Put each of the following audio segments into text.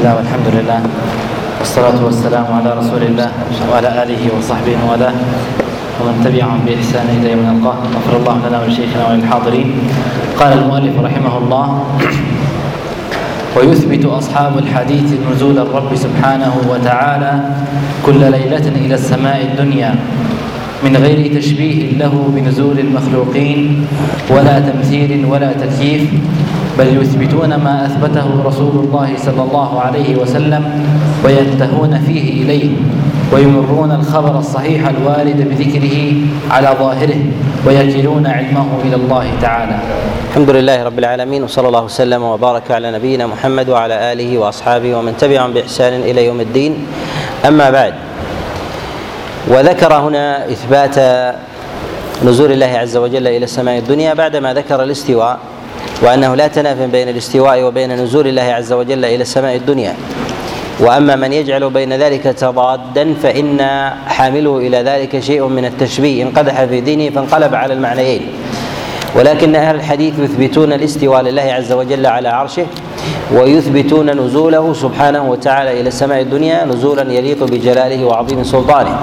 الله والحمد لله والصلاة والسلام على رسول الله وعلى آله وصحبه وله ومن تبعهم بإحسان إلى يوم نلقاه. غفر الله لنا ولشيخنا وللحاضرين. قال المؤلف رحمه الله ويثبت أصحاب الحديث نزول الرب سبحانه وتعالى كل ليلة إلى السماء الدنيا من غير تشبيه له بنزول المخلوقين ولا تمثيل ولا تكييف بل يثبتون ما أثبته رسول الله صلى الله عليه وسلم وينتهون فيه إليه ويمرون الخبر الصحيح الوارد بذكره على ظاهره ويكلون علمه إلى الله تعالى. الحمد لله رب العالمين وصلى الله وسلم وبارك على نبينا محمد وعلى آله وأصحابه ومن تبعهم بإحسان إلى يوم الدين. أما بعد وذكر هنا إثبات نزول الله عز وجل إلى السماء الدنيا بعدما ذكر الاستواء وأنه لا تنافي بين الاستواء وبين نزول الله عز وجل إلى السماء الدنيا. وأما من يجعل بين ذلك تضادا فإن حامله إلى ذلك شيء من التشبيه. إن قدح في دينه فانقلب على المعنيين. ولكن أهل الحديث يثبتون الاستواء لله عز وجل على عرشه ويثبتون نزوله سبحانه وتعالى إلى السماء الدنيا نزولا يليق بجلاله وعظيم سلطانه.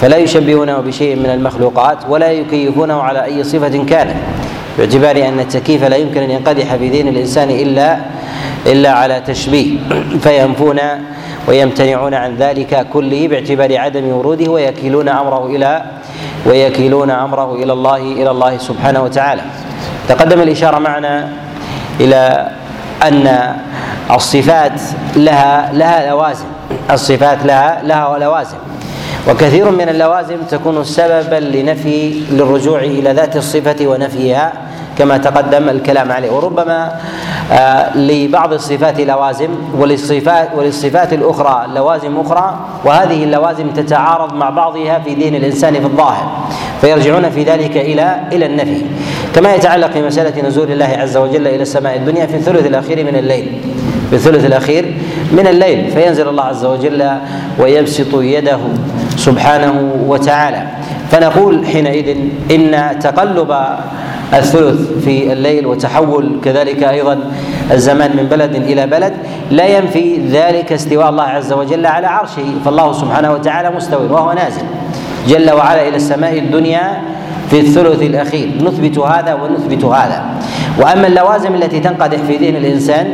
فلا يشبهونه بشيء من المخلوقات ولا يكيفونه على أي صفة كانت. باعتبار أن التكييف لا يمكن أن ينقدح في دين الإنسان الا إلا على تشبيه. فينفون ويمتنعون عن ذلك كله باعتبار عدم وروده ويكيلون أمره إلى ويكيلون أمره إلى الله إلى الله سبحانه وتعالى. تقدم الإشارة معنا إلى أن الصفات لها لها لوازم. الصفات لها لها لوازم. وكثير من اللوازم تكون سببا لنفي للرجوع إلى ذات الصفة ونفيها كما تقدم الكلام عليه. وربما آه، لبعض الصفات لوازم وللصفات وللصفات الأخرى لوازم أخرى وهذه اللوازم تتعارض مع بعضها في دين الإنسان في الظاهر فيرجعون في ذلك إلى إلى النفي. كما يتعلق في مساله نزول الله عز وجل إلى السماء الدنيا في الثلث الأخير من الليل. في الثلث الأخير من الليل فينزل الله عز وجل ويبسط يده. سبحانه وتعالى. فنقول حينئذ إن تقلب الثلث في الليل وتحول كذلك أيضا الزمان من بلد إلى بلد لا ينفي ذلك استواء الله عز وجل على عرشه. فالله سبحانه وتعالى مستوي وهو نازل. جل وعلا إلى السماء الدنيا في الثلث الأخير. نثبت هذا ونثبت هذا. وأما اللوازم التي تنقدح في دين الإنسان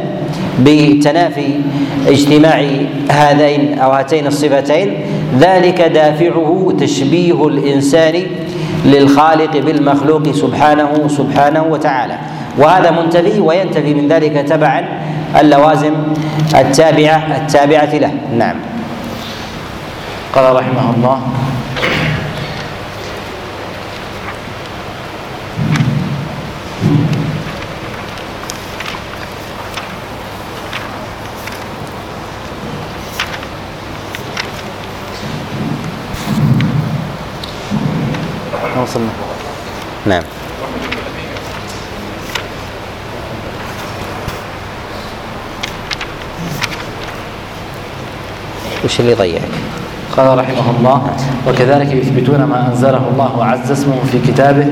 بتنافي اجتماع هذين أو هاتين الصفتين. ذلك دافعه تشبيه الإنسان للخالق بالمخلوق سبحانه سبحانه وتعالى. وهذا منتفي وينتفي من ذلك تبعا اللوازم التابعة التابعة له. نعم. قال رحمه الله وصلنا. نعم. وش اللي ضيعك؟ قال رحمه الله وكذلك يثبتون ما أنزله الله عز اسمه في كتابه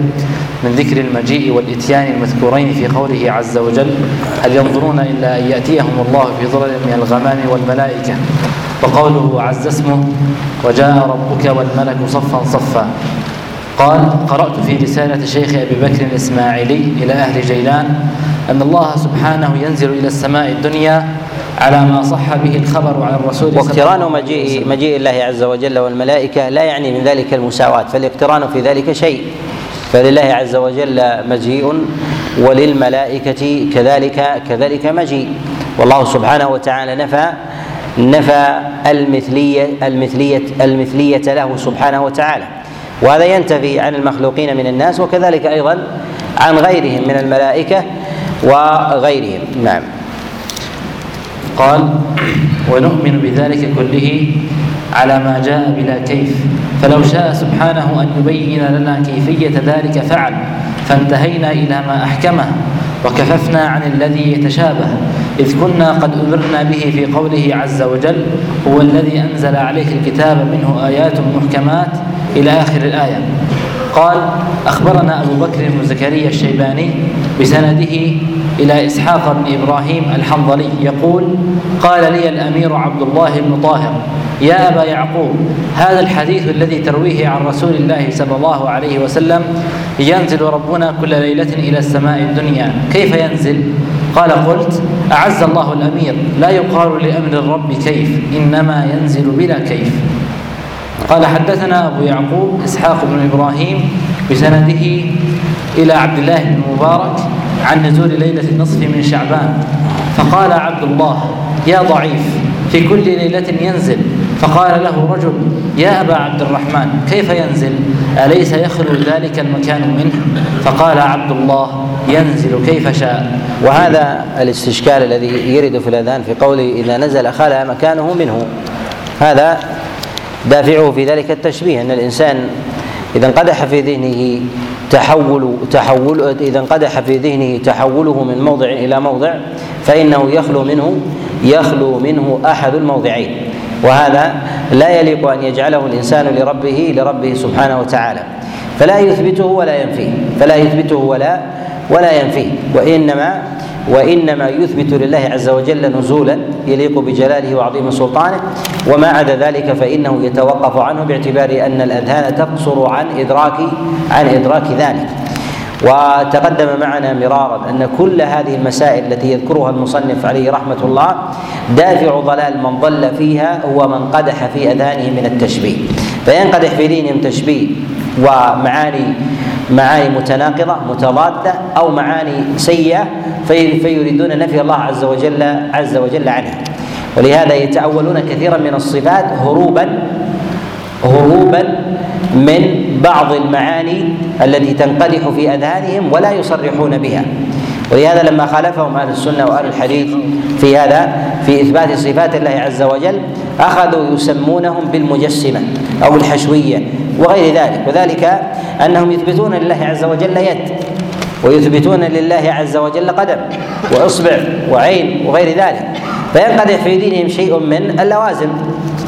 من ذكر المجيء والإتيان المذكورين في قوله عز وجل هل ينظرون إلا أن يأتيهم الله في ظلل من الغمام والملائكة؟ وقوله عز اسمه وجاء ربك والملك صفا صفا. قال قرأت في رسالة شيخ أبي بكر الإسماعيلي إلى أهل جيلان أن الله سبحانه ينزل إلى السماء الدنيا على ما صح به الخبر عن الرسول واقتران مجيء مجيء الله عز وجل والملائكة لا يعني من ذلك المساواة فالاقتران في ذلك شيء. فلله عز وجل مجيء وللملائكة كذلك كذلك مجيء. والله سبحانه وتعالى نفى نفى المثلية المثلية المثلية له سبحانه وتعالى. وهذا ينتفي عن المخلوقين من الناس وكذلك أيضا عن غيرهم من الملائكة وغيرهم. نعم. قال ونؤمن بذلك كله على ما جاء بلا كيف. فلو شاء سبحانه أن يبين لنا كيفية ذلك فعل. فانتهينا إلى ما أحكمه. وكففنا عن الذي يتشابه. إذ كنا قد أمرنا به في قوله عز وجل هو الذي أنزل عليك الكتاب منه آيات محكمات إلى آخر الآية قال أخبرنا أبو بكر بن زكريا الشيباني بسنده إلى إسحاق بن إبراهيم الحنظلي يقول قال لي الأمير عبد الله بن طاهر يا أبا يعقوب هذا الحديث الذي ترويه عن رسول الله صلى الله عليه وسلم ينزل ربنا كل ليلة إلى السماء الدنيا كيف ينزل؟ قال قلت أعز الله الأمير لا يقال لأمر الرب كيف إنما ينزل بلا كيف قال حدثنا أبو يعقوب إسحاق بن إبراهيم بسنده إلى عبد الله بن مبارك عن نزول ليلة النصف من شعبان. فقال عبد الله يا ضعيف في كل ليلة ينزل. فقال له رجل يا أبا عبد الرحمن كيف ينزل؟ أليس يخلو ذلك المكان منه؟ فقال عبد الله ينزل كيف شاء. وهذا الاستشكال الذي يرد في الأذان في قوله إذا نزل خلى مكانه منه. هذا دافعه في ذلك التشبيه أن الإنسان إذا انقدح في ذهنه تحول تحول إذا انقدح في ذهنه تحوله من موضع إلى موضع فإنه يخلو منه يخلو منه أحد الموضعين. وهذا لا يليق أن يجعله الإنسان لربه لربه سبحانه وتعالى. فلا يثبته ولا ينفيه. فلا يثبته ولا ولا ينفيه. وإنما وإنما يثبت لله عز وجل نزولا يليق بجلاله وعظيم سلطانه. وما عدا ذلك فإنه يتوقف عنه باعتبار أن الأذهان تقصر عن إدراك عن إدراك ذلك. وتقدم معنا مرارا أن كل هذه المسائل التي يذكرها المصنف عليه رحمة الله دافع ضلال من ضل فيها هو من قدح في اذانه من التشبيه. فينقدح في دينهم تشبيه. ومعاني معاني متناقضة متضادة أو معاني سيئة في فيريدون نفي الله عز وجل عز وجل عنها. ولهذا يتأولون كثيرا من الصفات هروبا هروبا من بعض المعاني التي تنقدح في أذهانهم ولا يصرحون بها. ولهذا لما خالفهم أهل السنة وأهل الحديث في هذا في إثبات صفات الله عز وجل أخذوا يسمونهم بالمجسمة أو الحشوية وغير ذلك وذلك أنهم يثبتون لله عز وجل يد ويثبتون لله عز وجل قدم وإصبع وعين وغير ذلك فينقدح في دينهم شيء من اللوازم.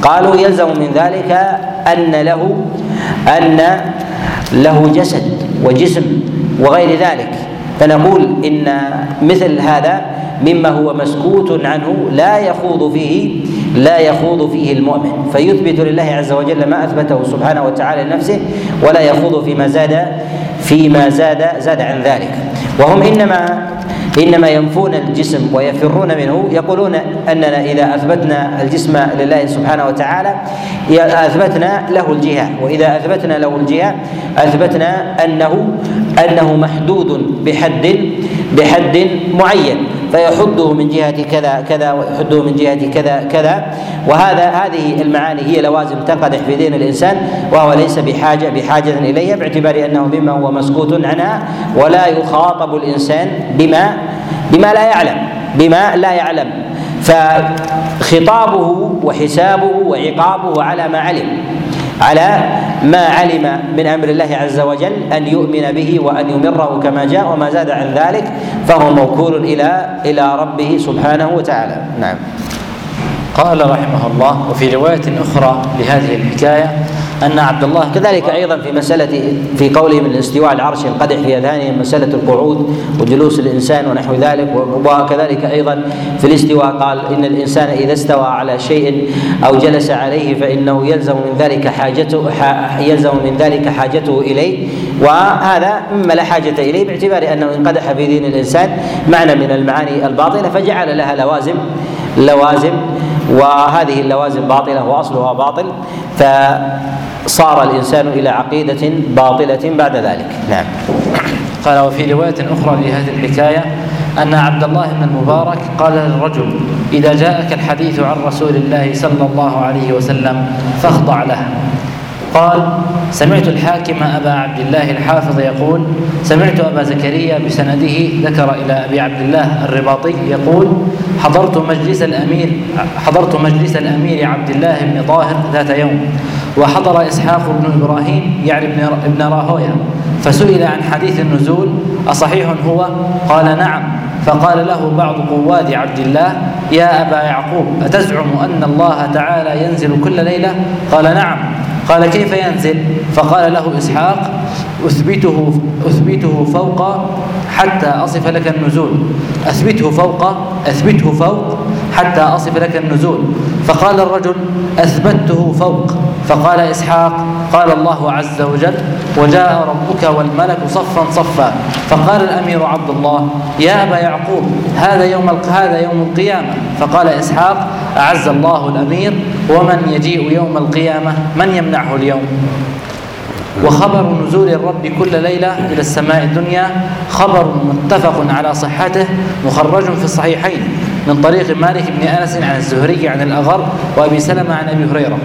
قالوا يلزم من ذلك أن له أن له جسد وجسم وغير ذلك. فنقول إن مثل هذا مما هو مسكوت عنه لا يخوض فيه لا يخوض فيه المؤمن. فيثبت لله عز وجل ما أثبته سبحانه وتعالى لنفسه ولا يخوض فيما زاد فيما زاد زاد عن ذلك. وهم إنما إنما ينفون الجسم ويفرون منه. يقولون أننا إذا أثبتنا الجسم لله سبحانه وتعالى أثبتنا له الجهة. وإذا أثبتنا له الجهة أثبتنا أنه أنه محدود بحد بحد معين. فيحده من جهة كذا كذا ويحده من جهة كذا كذا. وهذا هذه المعاني هي لوازم تنقدح في دين الإنسان وهو ليس بحاجة بحاجة إليها باعتبار أنه مما هو مسكوت عنها ولا يخاطب الإنسان بما بما لا يعلم بما لا يعلم. فخطابه وحسابه وعقابه على ما علم. على ما علم من أمر الله عز وجل أن يؤمن به وأن يمره كما جاء وما زاد عن ذلك فهو موكول إلى إلى ربه سبحانه وتعالى. نعم. قال رحمه الله وفي رواية أخرى لهذه الحكاية أن عبد الله كذلك أيضا في مساله في قوله من استواء العرش ينقدح في أذهانهم مسألة القعود وجلوس الإنسان ونحو ذلك وكذلك أيضا في الاستواء قال إن الإنسان إذا استوى على شيء أو جلس عليه فإنه يلزم من ذلك حاجته يلزم من ذلك حاجته إليه وهذا مما لا حاجة إليه باعتبار أنه انقدح في دين الإنسان معنى من المعاني الباطله فجعل لها لوازم لوازم وهذه اللوازم باطلة وأصلها باطل ف صار الإنسان إلى عقيدة باطلة بعد ذلك. نعم. قال وفي رواية أخرى لهذه الحكاية أن عبد الله بن المبارك قال للرجل إذا جاءك الحديث عن رسول الله صلى الله عليه وسلم فاخضع له. قال سمعت الحاكم أبا عبد الله الحافظ يقول سمعت أبا زكريا بسنده ذكر إلى أبي عبد الله الرباطي يقول حضرت مجلس الأمير حضرت مجلس الأمير عبد الله بن طاهر ذات يوم وحضر إسحاق بن إبراهيم يعني ابن ابن راهوية فسئل عن حديث النزول أصحيح هو؟ قال نعم فقال له بعض قواد عبد الله يا أبا يعقوب أتزعم أن الله تعالى ينزل كل ليلة؟ قال نعم قال كيف ينزل؟ فقال له إسحاق أثبته أثبته فوق حتى أصف لك النزول. أثبته فوق أثبته فوق حتى أصف لك النزول. فقال الرجل أثبته فوق. فقال إسحاق قال الله عز وجل وجاء ربك والملك صفا صفا. فقال الأمير عبد الله يا أبا يعقوب هذا يوم هذا يوم القيامة. فقال إسحاق أعز الله الأمير ومن يجيء يوم القيامة؟ من يمنعه اليوم؟ وخبر نزول الرب كل ليلة إلى السماء الدنيا خبر متفق على صحته مخرج في الصحيحين. من طريق مالك بن أنس عن الزهري عن الأغر وأبي سلمة عن أبي هريرة.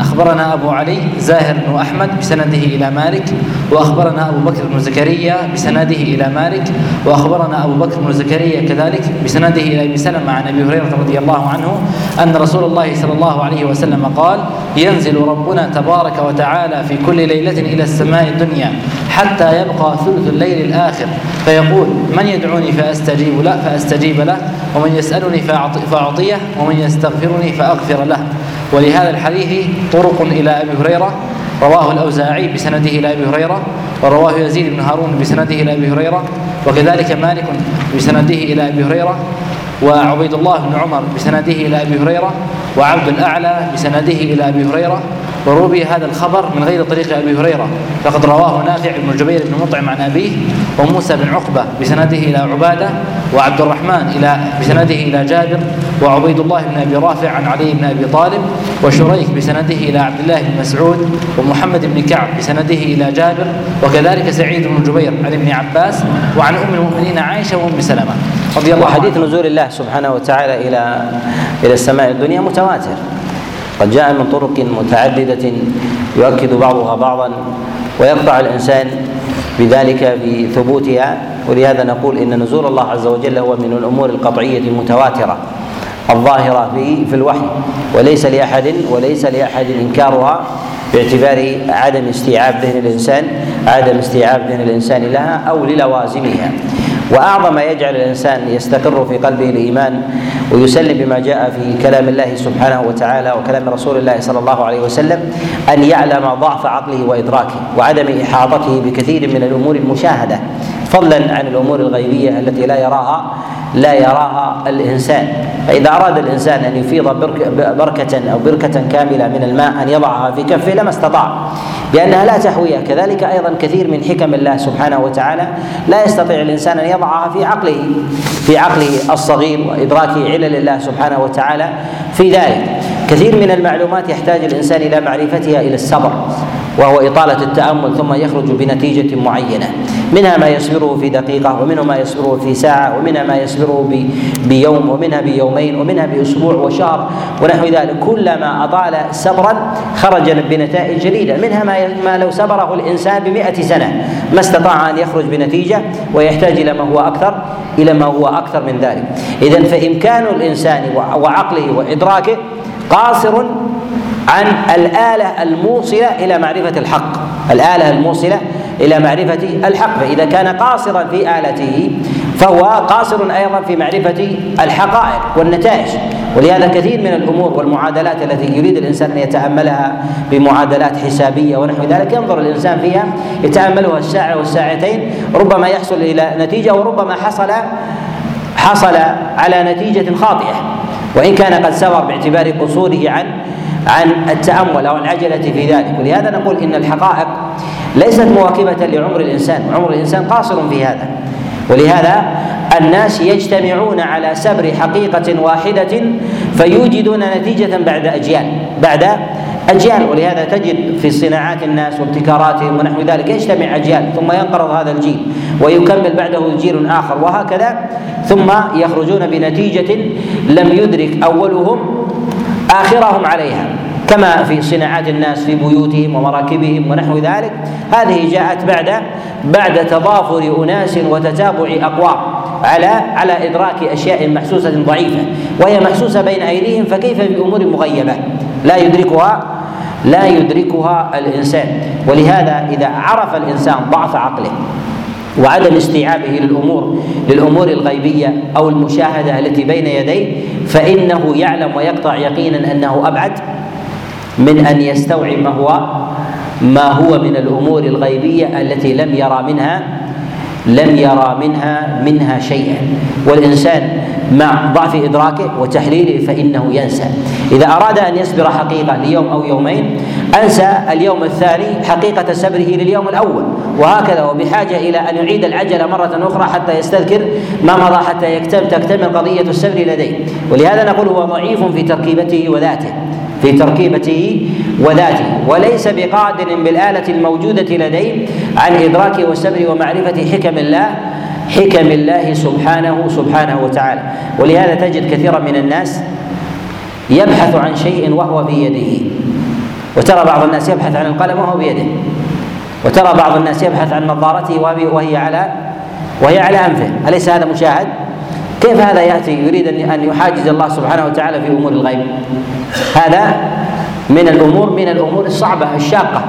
أخبرنا أبو علي زاهر بن أحمد بسنده إلى مالك وأخبرنا أبو بكر بن زكريا بسنده إلى مالك وأخبرنا أبو بكر بن زكريا كذلك بسنده إلى أبي سلمة عن أبي هريرة رضي الله عنه أن رسول الله صلى الله عليه وسلم قال ينزل ربنا تبارك وتعالى في كل ليلة إلى السماء الدنيا حتى يبقى ثلث الليل الآخر فيقول من يدعوني فأستجيب له فأستجيب له ومن يسألني فأعطيه ومن يستغفرني فأغفر له. ولهذا الحديث طرق إلى أبي هريرة رواه الأوزاعي بسنده إلى أبي هريرة ورواه يزيد بن هارون بسنده إلى أبي هريرة وكذلك مالك بسنده إلى أبي هريرة وعبيد الله بن عمر بسنده إلى أبي هريرة وعبد الأعلى بسنده إلى أبي هريرة وروي هذا الخبر من غير طريق أبي هريرة فقد رواه نافع بن جبير بن مطعم عن أبيه وموسى بن عقبة بسنده إلى عبادة وعبد الرحمن إلى بسنده إلى جابر وعبيد الله بن أبي رافع عن علي بن أبي طالب وشريك بسنده إلى عبد الله بن مسعود ومحمد بن كعب بسنده إلى جابر وكذلك سعيد بن جبير عن ابن عباس وعن أم المؤمنين عائشة وأم سلمة. رضي الله وحديث نزول الله سبحانه وتعالى إلى إلى السماء الدنيا متواتر. قد جاء من طرق متعددة يؤكد بعضها بعضا ويقطع الإنسان بذلك في ثبوتها ولهذا نقول إن نزول الله عز وجل هو من الأمور القطعية المتواترة. الظاهرة في في الوحي وليس لأحد وليس لأحد إنكارها باعتبار عدم استيعاب ذهن الإنسان عدم استيعاب ذهن الإنسان لها أو للوازمها وأعظم ما يجعل الإنسان يستقر في قلبه الإيمان ويسلم بما جاء في كلام الله سبحانه وتعالى وكلام رسول الله صلى الله عليه وسلم أن يعلم ضعف عقله وإدراكه وعدم إحاطته بكثير من الأمور المشاهدة. فضلا عن الأمور الغيبية التي لا يراها لا يراها الإنسان. فإذا أراد الإنسان أن يفيض بركة أو بركة كاملة من الماء أن يضعها في كفه لما استطاع لانها لا تحويها كذلك أيضا كثير من حكم الله سبحانه وتعالى لا يستطيع الإنسان أن يضعها في عقله في عقله الصغير وإدراك علل الله سبحانه وتعالى في ذلك. كثير من المعلومات يحتاج الإنسان إلى معرفتها إلى الصبر. وهو إطالة التأمل ثم يخرج بنتيجة معينة. منها ما يصبره في دقيقة ومنه ما يصبره في ساعة ومنها ما يصبره بيوم ومنها بيومين ومنها بأسبوع وشهر ونحو ذلك. كلما أطال صبرا خرج بنتائج جديدة. منها ما ما لو صبره الإنسان بمئة سنة ما استطاع أن يخرج بنتيجة ويحتاج إلى ما هو أكثر إلى ما هو أكثر من ذلك. إذا فإمكان الإنسان وعقله وإدراكه قاصر عن الآلة الموصلة إلى معرفة الحق. الآلة الموصلة إلى معرفة الحق. فإذا كان قاصرا في آلته فهو قاصر أيضا في معرفة الحقائق والنتائج. ولهذا كثير من الأمور والمعادلات التي يريد الإنسان أن يتأملها بمعادلات حسابية ونحو ذلك ينظر الإنسان فيها يتأملها الساعة والساعتين ربما يحصل إلى نتيجة وربما حصل حصل على نتيجة خاطئة. وإن كان قد سبر باعتبار قصوره عن عن التأمل أو العجلة في ذلك. ولهذا نقول إن الحقائق ليست مواكبة لعمر الإنسان. عمر الإنسان قاصر في هذا. ولهذا الناس يجتمعون على سبر حقيقة واحدة فيوجدون نتيجة بعد أجيال بعد أجيال. ولهذا تجد في صناعات الناس وابتكاراتهم ونحو ذلك يجتمع أجيال ثم ينقرض هذا الجيل ويكمل بعده جيل آخر وهكذا ثم يخرجون بنتيجة لم يدرك أولهم آخرهم عليها كما في صناعات الناس في بيوتهم ومراكبهم ونحو ذلك. هذه جاءت بعد بعد تضافر أناس وتتابع أقوام على على إدراك أشياء محسوسة ضعيفة وهي محسوسة بين أيديهم فكيف بأمور مغيبة؟ لا يدركها لا يدركها الإنسان. ولهذا إذا عرف الإنسان ضعف عقله وعدم استيعابه للأمور للأمور الغيبية أو المشاهدة التي بين يديه فإنه يعلم ويقطع يقينا أنه أبعد من أن يستوعب ما هو ما هو من الأمور الغيبية التي لم يرى منها لم يرى منها منها شيئا. والإنسان مع ضعف إدراكه وتحليله فإنه ينسى. إذا أراد أن يسبر حقيقة ليوم أو يومين أنسى اليوم الثاني حقيقة سبره لليوم الأول. وهكذا وبحاجة إلى أن يعيد العجله مرة أخرى حتى يستذكر ما مضى حتى يكتمل تكتمل قضية السبر لديه. ولهذا نقول هو ضعيف في تركيبته وذاته. في تركيبته وذاته. وليس بقادر بالآلة الموجودة لديه عن إدراك وسبر ومعرفة حكم الله حكم الله سبحانه سبحانه وتعالى. ولهذا تجد كثيرا من الناس يبحث عن شيء وهو بيده وترى بعض الناس يبحث عن القلم وهو بيده. وترى بعض الناس يبحث عن نظارته وهي على وهي على أنفه. أليس هذا مشاهد؟ كيف هذا يأتي يريد أن يحاجز الله سبحانه وتعالى في أمور الغيب؟ هذا من الأمور من الأمور الصعبة الشاقة.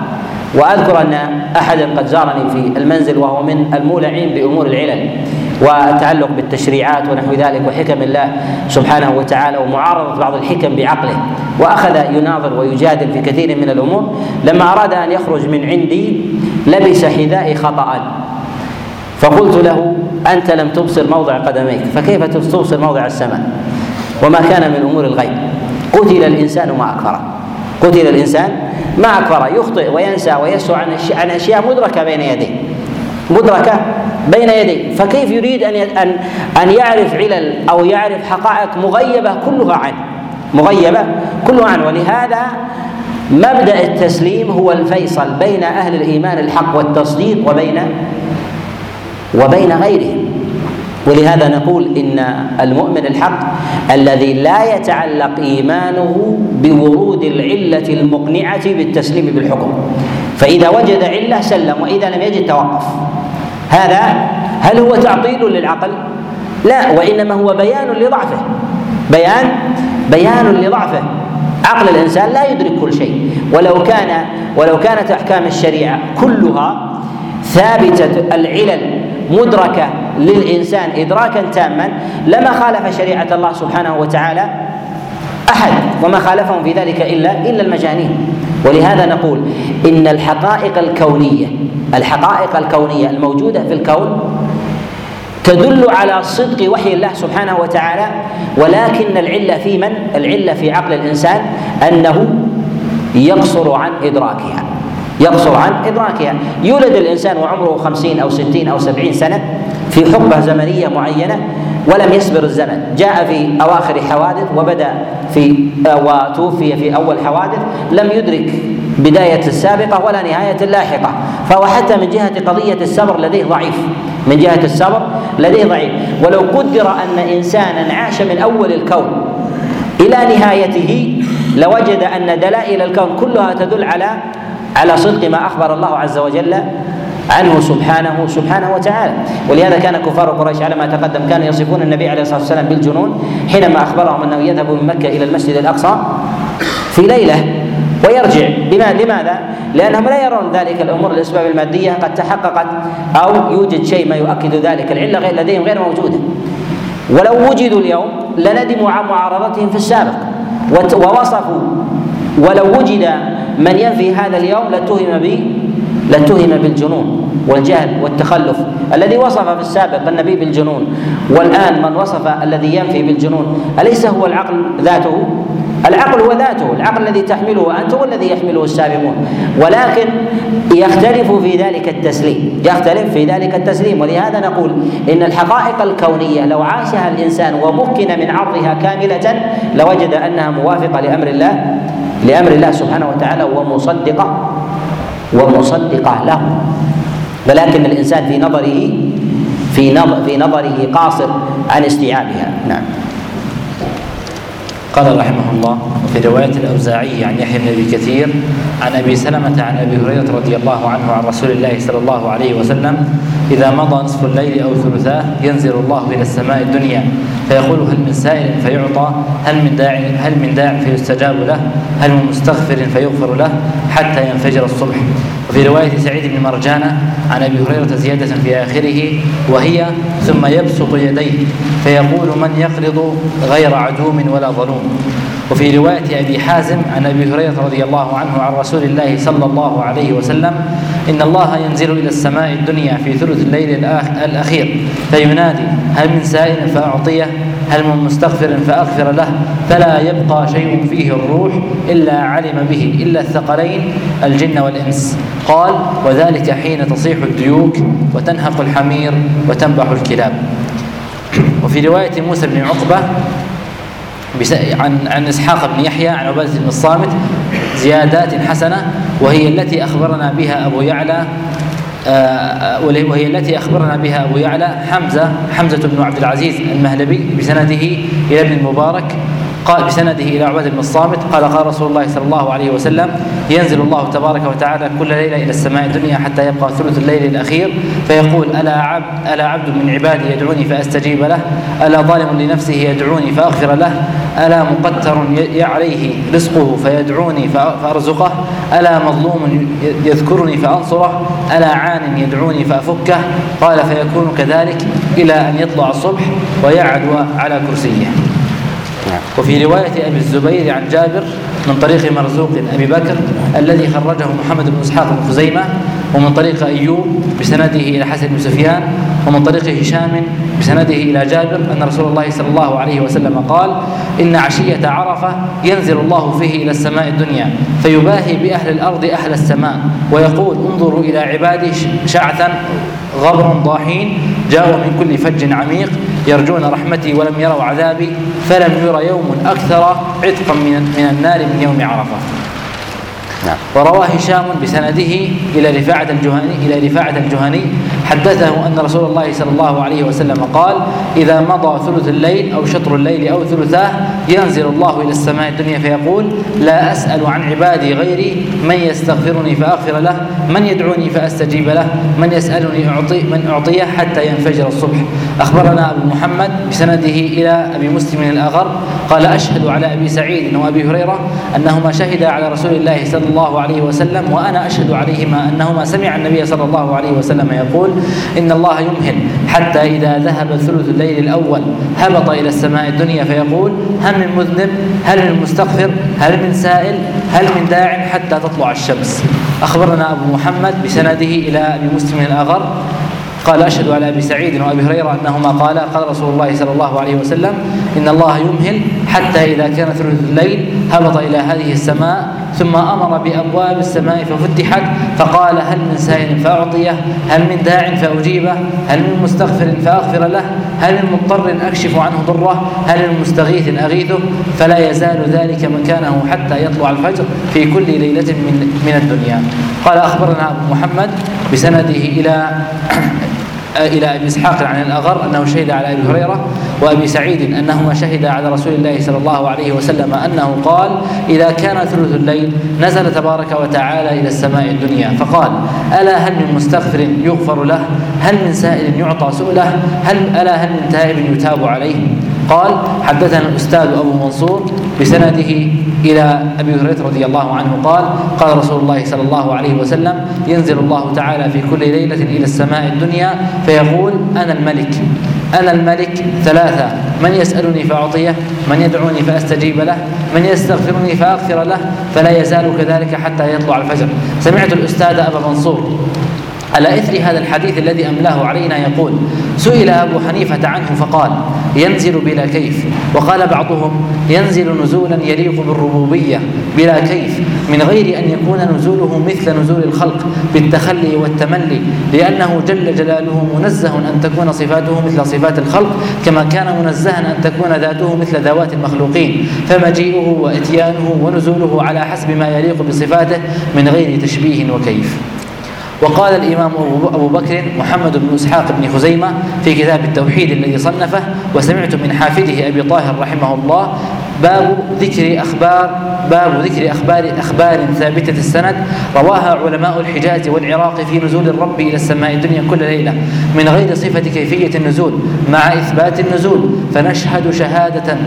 وأذكر أن أحدا قد زارني في المنزل وهو من المولعين بأمور العلل. والتعلق بالتشريعات ونحو ذلك وحكم الله سبحانه وتعالى ومعارضة بعض الحكم بعقله وأخذ يناظر ويجادل في كثير من الأمور لما أراد أن يخرج من عندي لبس حذائي خطأ. فقلت له أنت لم تبصر موضع قدميك فكيف تبصر موضع السماء؟ وما كان من أمور الغيب. قتل الإنسان ما أكفره. قتل الإنسان ما أكفره. يخطئ وينسى ويسهو عن عن أشياء مدركة بين يديه. مدركة بين يديه فكيف يريد أن أن أن يعرف علل أو يعرف حقائق مغيبة كلها عنه مغيبة كلها عنه ولهذا مبدأ التسليم هو الفيصل بين أهل الإيمان الحق والتصديق وبين وبين غيرهم. ولهذا نقول إن المؤمن الحق الذي لا يتعلق إيمانه بورود العلة المقنعة بالتسليم بالحكم. فإذا وجد علة سلم وإذا لم يجد توقف. هذا هل هو تعطيل للعقل؟ لا وإنما هو بيان لضعفه. بيان بيان لضعفه. عقل الإنسان لا يدرك كل شيء. ولو كان ولو كانت أحكام الشريعة كلها ثابتة العلل مدركة للإنسان ادراكا تاما لما خالف شريعة الله سبحانه وتعالى أحد وما خالفهم في ذلك إلا إلا المجانين. ولهذا نقول إن الحقائق الكونية الحقائق الكونية الموجودة في الكون تدل على صدق وحي الله سبحانه وتعالى ولكن العلة في من؟ العلة في عقل الإنسان أنه يقصر عن إدراكها يقصر عن إدراكها يولد الإنسان وعمره خمسين أو ستين أو سبعين سنة في حقبة زمنية معينة ولم يصبر الزمن. جاء في أواخر حوادث وبدأ في وتوفي في أول حوادث. لم يدرك بداية السابقة ولا نهاية اللاحقة. فهو حتى من جهة قضية الصبر لديه ضعيف. من جهة الصبر لديه ضعيف. ولو قدر أن إنسانا عاش من أول الكون إلى نهايته لوجد أن دلائل الكون كلها تدل على على صدق ما أخبر الله عز وجل عنه سبحانه سبحانه وتعالى. ولهذا كان كفار قريش على ما تقدم كانوا يصفون النبي عليه الصلاة والسلام بالجنون حينما أخبرهم أنه يذهب من مكة إلى المسجد الأقصى في ليلة ويرجع. لماذا؟ لأنهم لا يرون ذلك الأمور الأسباب المادية قد تحققت أو يوجد شيء ما يؤكد ذلك. العلة غير لديهم غير موجودة. ولو وجدوا اليوم لندموا عن معارضتهم في السابق. ووصفوا. ولو وجد من ينفي هذا اليوم لاتهم به لاتهم بالجنون والجهل والتخلف الذي وصف في السابق النبي بالجنون والآن من وصف الذي ينفي بالجنون أليس هو العقل ذاته؟ العقل هو ذاته العقل الذي تحمله أنت هو الذي يحمله السابقون ولكن يختلف في ذلك التسليم يختلف في ذلك التسليم ولهذا نقول إن الحقائق الكونية لو عاشها الإنسان ومكن من عرضها كاملة لوجد أنها موافقة لأمر الله لأمر الله سبحانه وتعالى ومصدقة. ومصدقة له. ولكن الإنسان في نظره في نظر في نظره قاصر عن استيعابها. نعم. قال رحمه الله في رواية الأوزاعي عن يحيى بن أبي كثير عن أبي سلمة عن أبي هريرة رضي الله عنه عن رسول الله صلى الله عليه وسلم إذا مضى نصف الليل أو ثلثاه ينزل الله إلى السماء الدنيا فيقول هل من سائل فيعطى هل من داع هل من داع فيستجاب له هل من مستغفر فيغفر له حتى ينفجر الصبح. وفي رواية سعيد بن مرجانة عن أبي هريرة زيادة في آخره وهي ثم يبسط يديه فيقول من يقرض غير عدوم ولا ظلوم. وفي رواية أبي حازم عن أبي هريرة رضي الله عنه عن رسول الله صلى الله عليه وسلم إن الله ينزل إلى السماء الدنيا في ثلث الليل الأخير فينادي هل من سائل فأعطيه؟ هل من مستغفر فأغفر له؟ فلا يبقى شيء فيه الروح إلا علم به إلا الثقلين الجن والإنس. قال وذلك حين تصيح الديوك وتنهق الحمير وتنبح الكلاب. وفي رواية موسى بن عقبة عن عن إسحاق بن يحيى عن عبادة بن الصامت زيادات حسنة وهي التي أخبرنا بها أبو يعلى آه، وهي التي أخبرنا بها أبو يعلى حمزة حمزة بن عبد العزيز المهلبي بسنده إلى ابن المبارك قال بسنده إلى عباده بن الصامت قال قال رسول الله صلى الله عليه وسلم ينزل الله تبارك وتعالى كل ليلة إلى السماء الدنيا حتى يبقى ثلث الليل الأخير فيقول ألا عبد ألا عبد من عبادي يدعوني فأستجيب له؟ ألا ظالم لنفسه يدعوني فأغفر له؟ ألا مقتر عليه رزقه فيدعوني فأرزقه؟ ألا مظلوم يذكرني فأنصره؟ ألا عان يدعوني فأفكه؟ قال فيكون كذلك إلى أن يطلع الصبح ويعدو على كرسيه. نعم. وفي رواية أبي الزبير عن جابر من طريق مرزوق أبي بكر الذي خرجه محمد بن إسحاق بن خزيمة ومن طريق أيوب بسنده إلى حسن بن سفيان ومن طريق هشام بسنده إلى جابر أن رسول الله صلى الله عليه وسلم قال إن عشية عرفة ينزل الله فيه إلى السماء الدنيا فيباهي بأهل الأرض أهل السماء ويقول انظروا إلى عبادي شعثا غبر ضاحين جاءوا من كل فج عميق يرجون رحمتي ولم يروا عذابي فلم ير يوم أكثر عتقا من, النار من يوم عرفة. نعم. وروى هشام بسنده إلى رفاعة الجهني إلى رفاعة الجهني حدثه أن رسول الله صلى الله عليه وسلم قال إذا مضى ثلث الليل أو شطر الليل أو ثلثاه ينزل الله إلى السماء الدنيا فيقول لا أسأل عن عبادي غيري من يستغفرني فأغفر له من يدعوني فأستجيب له من يسألني أعطي من أعطيه حتى ينفجر الصبح. أخبرنا أبو محمد بسنده إلى أبي مسلم الأغر قال أشهد على أبي سعيد وأبي هريرة أنهما شهدا على رسول الله صلى الله عليه وسلم وأنا أشهد عليهما أنهما سمع النبي صلى الله عليه وسلم يقول إن الله يمهل. حتى إذا ذهب ثلث الليل الأول هبط إلى السماء الدنيا فيقول هل من مذنب؟ هل من مستغفر؟ هل من سائل؟ هل من داع حتى تطلع الشمس؟ أخبرنا أبو محمد بسنده إلى أبي مسلم الأغر قال أشهد على أبي سعيد وأبي هريرة أنهما قالا قال رسول الله صلى الله عليه وسلم إن الله يمهل حتى إذا كان ثلث الليل هبط إلى هذه السماء ثم أمر بأبواب السماء ففتحت فقال هل من سائل فأعطيه هل من داع فأجيبه هل من مستغفر فأغفر له هل من مضطر أكشف عنه ضره هل من مستغيث أغيثه؟ فلا يزال ذلك مكانه حتى يطلع الفجر في كل ليلة من من الدنيا. قال أخبرنا أبو محمد بسنده إلى إلى أبي إسحاق عن الأغر أنه شهد على أبي هريرة وأبي سعيد أنهما شهدا على رسول الله صلى الله عليه وسلم أنه قال إذا كان ثلث الليل نزل تبارك وتعالى إلى السماء الدنيا. فقال ألا هل من مستغفر يغفر له؟ هل من سائل يعطى سؤله؟ هل ألا هل من تائب يتاب عليه؟ قال حدثنا الأستاذ أبو منصور بسنده إلى أبي هريرة رضي الله عنه قال قال رسول الله صلى الله عليه وسلم ينزل الله تعالى في كل ليلة إلى السماء الدنيا فيقول أنا الملك. أنا الملك ثلاثة من يسألني فأعطيه من يدعوني فأستجيب له من يستغفرني فأغفر له فلا يزال كذلك حتى يطلع الفجر. سمعت الأستاذ ابا منصور على إثر هذا الحديث الذي أملاه علينا؟ يقول سئل أبو حنيفة عنه فقال ينزل بلا كيف. وقال بعضهم ينزل نزولا يليق بالربوبية بلا كيف من غير أن يكون نزوله مثل نزول الخلق بالتخلي والتملي لأنه جل جلاله منزه أن تكون صفاته مثل صفات الخلق كما كان منزها أن تكون ذاته مثل ذوات المخلوقين. فمجيئه وإتيانه ونزوله على حسب ما يليق بصفاته من غير تشبيه وكيف. وقال الإمام أبو بكر محمد بن إسحاق بن خزيمة في كتاب التوحيد الذي صنفه وسمعت من حافظه أبي طاهر رحمه الله باب ذكر أخبار باب ذكر أخبار أخبار ثابتة السند. رواها علماء الحجاز والعراق في نزول الرب إلى السماء الدنيا كل ليلة من غير صفة كيفية النزول مع إثبات النزول. فنشهد شهادة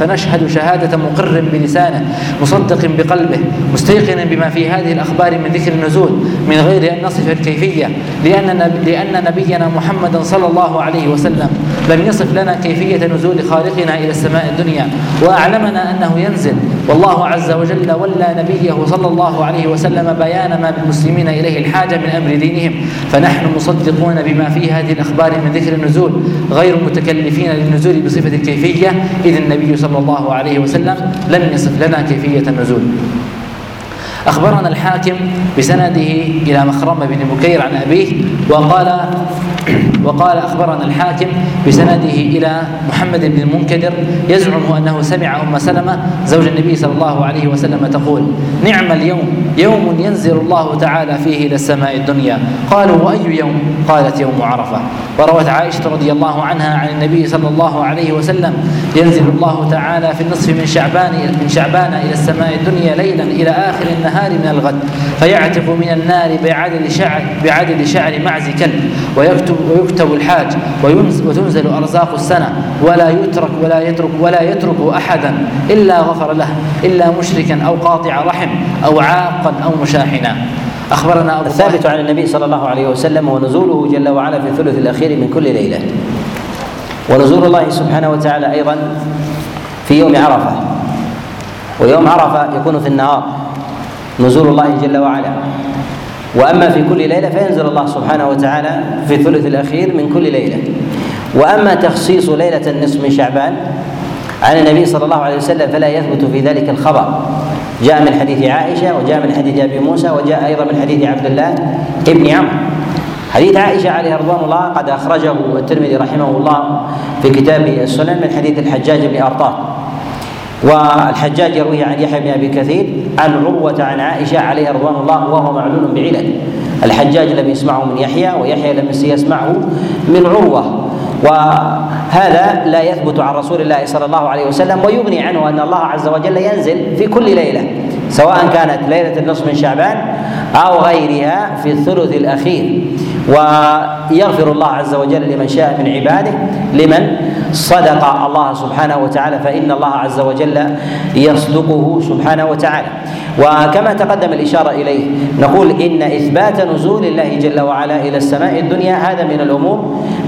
فنشهد شهادة مقر بلسانه مصدق بقلبه مستيقن بما في هذه الأخبار من ذكر النزول. من غير أن نصف الكيفية لأن لأن نبينا محمدا صلى الله عليه وسلم لم يصف لنا كيفية نزول خالقنا إلى السماء الدنيا. وأعلمنا أنه ينزل. والله عز وجل ولى نبيه صلى الله عليه وسلم بيان ما بالمسلمين إليه الحاجة من أمر دينهم. فنحن مصدقون بما في هذه الأخبار من ذكر النزول غير متكلفين للنزول بصفة الكيفية إذ النبي صلى الله عليه وسلم لم يصف لنا كيفية النزول. أخبرنا الحاكم بسنده إلى مخرمة بن بكير عن أبيه وقال وقال أخبرنا الحاكم بسنده إلى محمد بن المنكدر يزعم أنه سمع أم سلمة زوج النبي صلى الله عليه وسلم تقول نعم اليوم يوم ينزل الله تعالى فيه إلى السماء الدنيا. قالوا وأي يوم؟ قالت يوم عرفة. وروت عائشة رضي الله عنها عن النبي صلى الله عليه وسلم ينزل الله تعالى في النصف من شعبان من شعبان إلى السماء الدنيا ليلا إلى آخر النهار من الغد. فيعتق من النار بعدد شعر بعدد شعر معز كلب. ويكتب ويكتب الحاج وتنزل أرزاق السنة ولا يترك ولا يترك ولا يترك أحدا إلا غفر له إلا مشركا أو قاطع رحم أو عاقا أو مشاحنا. أخبرنا أبو الثابت عن النبي صلى الله عليه وسلم ونزوله جل وعلا في الثلث الأخير من كل ليلة. ونزول الله سبحانه وتعالى أيضا في يوم عرفة. ويوم عرفة يكون في النهار. نزول الله جل وعلا. وأما في كل ليلة فينزل الله سبحانه وتعالى في الثلث الأخير من كل ليلة. وأما تخصيص ليلة النصف من شعبان عن النبي صلى الله عليه وسلم فلا يثبت في ذلك الخبر. جاء من حديث عائشة وجاء من حديث أبي موسى وجاء أيضا من حديث عبد الله ابن عمرو. حديث عائشة عليه رضوان الله قد أخرجه الترمذي رحمه الله في كتاب السنن من حديث الحجاج بن ارطاه والحجاج يرويه عن يحيى بن أبي كثير عن عروه عن عائشة عليه رضوان الله وهو معلول بعلل. الحجاج لم يسمعه من يحيى ويحيى لم يسمعه من عروة. وهذا لا يثبت عن رسول الله صلى الله عليه وسلم ويغني عنه أن الله عز وجل ينزل في كل ليلة سواء كانت ليلة النصف من شعبان أو غيرها في الثلث الأخير. ويغفر الله عز وجل لمن شاء من عباده. لمن؟ صدق الله سبحانه وتعالى. فإن الله عز وجل يصدقه سبحانه وتعالى. وكما تقدم الإشارة إليه نقول إن إثبات نزول الله جل وعلا إلى السماء الدنيا هذا من الأمور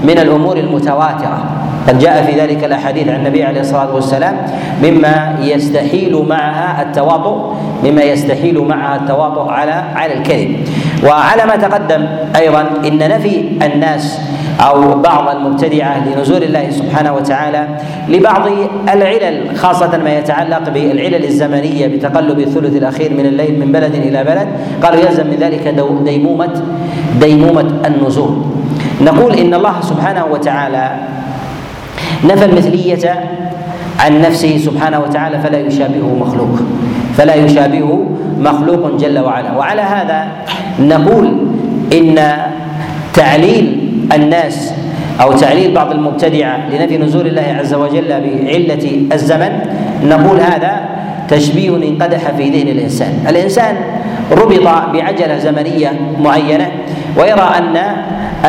من الأمور المتواترة. قد جاء في ذلك الأحاديث عن النبي عليه الصلاة والسلام مما يستحيل معها التواطؤ مما يستحيل معها التواطؤ على على الكذب. وعلى ما تقدم أيضا إن نفي الناس أو بعض المبتدعة لنزول الله سبحانه وتعالى لبعض العلل خاصة ما يتعلق بالعلل الزمنية بتقلب الثلث الأخير من الليل من بلد إلى بلد قالوا يلزم من ذلك ديمومة ديمومة النزول. نقول إن الله سبحانه وتعالى نفى المثلية عن نفسه سبحانه وتعالى فلا يشابهه مخلوق فلا يشابهه مخلوق جل وعلا. وعلى هذا نقول إن تعليل الناس أو تعليل بعض المبتدعة لنفي نزول الله عز وجل بعلة الزمن نقول هذا تشبيه انقدح في ذهن الإنسان. الإنسان ربط بعجلة زمنية معينة ويرى ان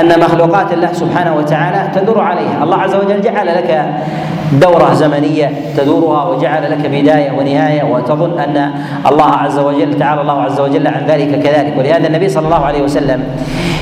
أن مخلوقات الله سبحانه وتعالى تدور عليها. الله عز وجل جعل لك دورة زمنية تدورها وجعل لك بداية ونهاية وتظن أن الله عز وجل تعالى الله عز وجل عن ذلك كذلك. ولهذا النبي صلى الله عليه وسلم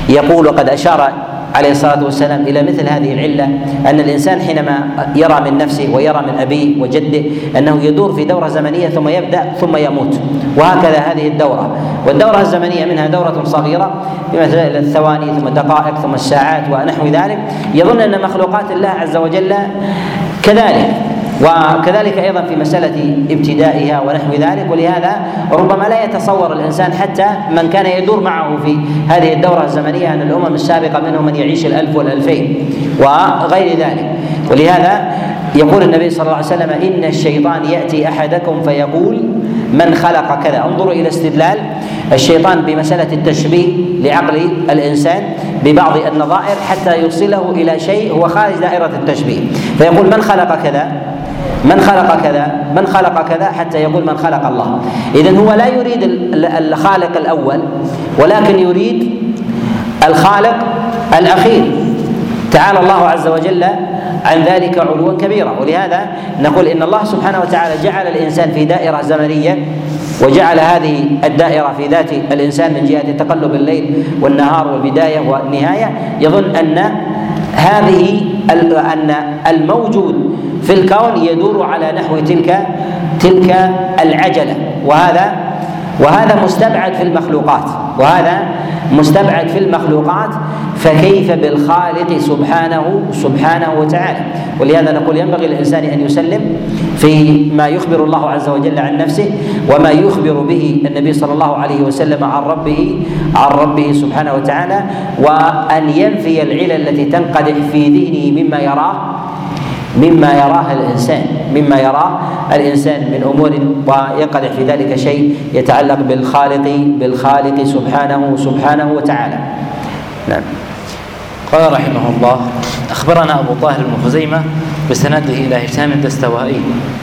يقول وقد أشار عليه الصلاة والسلام إلى مثل هذه العلة أن الإنسان حينما يرى من نفسه ويرى من أبيه وجده أنه يدور في دورة زمنية ثم يبدأ ثم يموت. وهكذا هذه الدورة. والدورة الزمنية منها دورة صغيرة بمثل الثواني ثم الدقائق ثم الساعات ونحو ذلك. يظن أن مخلوقات الله عز وجل كذلك وكذلك أيضا في مسألة ابتدائها ونحو ذلك ولهذا ربما لا يتصور الإنسان حتى من كان يدور معه في هذه الدورة الزمنية أن الأمم السابقة منهم من يعيش الألف والألفين وغير ذلك. ولهذا يقول النبي صلى الله عليه وسلم إن الشيطان يأتي أحدكم فيقول من خلق كذا؟ انظروا إلى استدلال الشيطان بمسألة التشبيه لعقل الإنسان ببعض النظائر حتى يوصله إلى شيء هو خارج دائرة التشبيه. فيقول من خلق كذا؟ من خلق كذا من خلق كذا حتى يقول من خلق الله. إذا هو لا يريد الخالق الأول ولكن يريد الخالق الأخير. تعالى الله عز وجل عن ذلك علوا كبيرا. ولهذا نقول إن الله سبحانه وتعالى جعل الإنسان في دائرة زمنية وجعل هذه الدائرة في ذات الإنسان من جهة تقلب الليل والنهار والبداية والنهاية. يظن أن هذه أن الموجود في الكون يدور على نحو تلك تلك العجلة. وهذا وهذا مستبعد في المخلوقات. وهذا مستبعد في المخلوقات فكيف بالخالق سبحانه سبحانه وتعالى؟ ولهذا نقول ينبغي للإنسان أن يسلم في ما يخبر الله عز وجل عن نفسه وما يخبر به النبي صلى الله عليه وسلم عن ربه عن ربه سبحانه وتعالى وأن ينفي العلل التي تنقدح في ذهنه مما يراه مما يراه الإنسان مما يراه الإنسان من أمور وينقدح في ذلك شيء يتعلق بالخالق بالخالق سبحانه سبحانه وتعالى. نعم. قال رحمه الله أخبرنا أبو طاهر بن خزيمة بسنده إلى هشام الدستوائي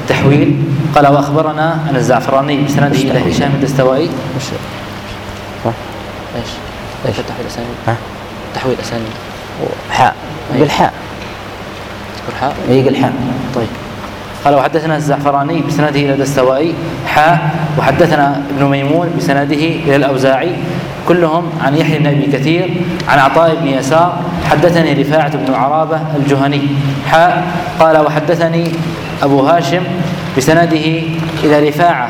تحويل. قال وأخبرنا أن الزعفراني بسنده إلى هشام الدستوائي إيش؟ إيش؟ تحويل أسانيد؟ تحويل أسانيد. حاء. بالحاء. الحاء؟ اي الحاء. طيب. قال وحدثنا الزعفراني بسنده إلى الدستوائي حاء. وحدثنا ابن ميمون بسنده إلى الأوزاعي. كلهم عن يحيى بن أبي كثير عن عطاء بن يسار. حدثني رفاعة بن عرابة الجهني حاء. قال وحدثني أبو هاشم بسنده إلى رفاعة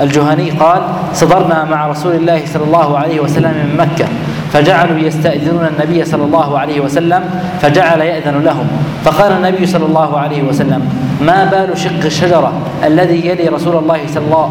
الجهني. قال صدرنا مع رسول الله صلى الله عليه وسلم من مكة. فجعلوا يستأذنون النبي صلى الله عليه وسلم فجعل يأذن لهم. فقال النبي صلى الله عليه وسلم ما بال شق الشجرة الذي يلي رسول الله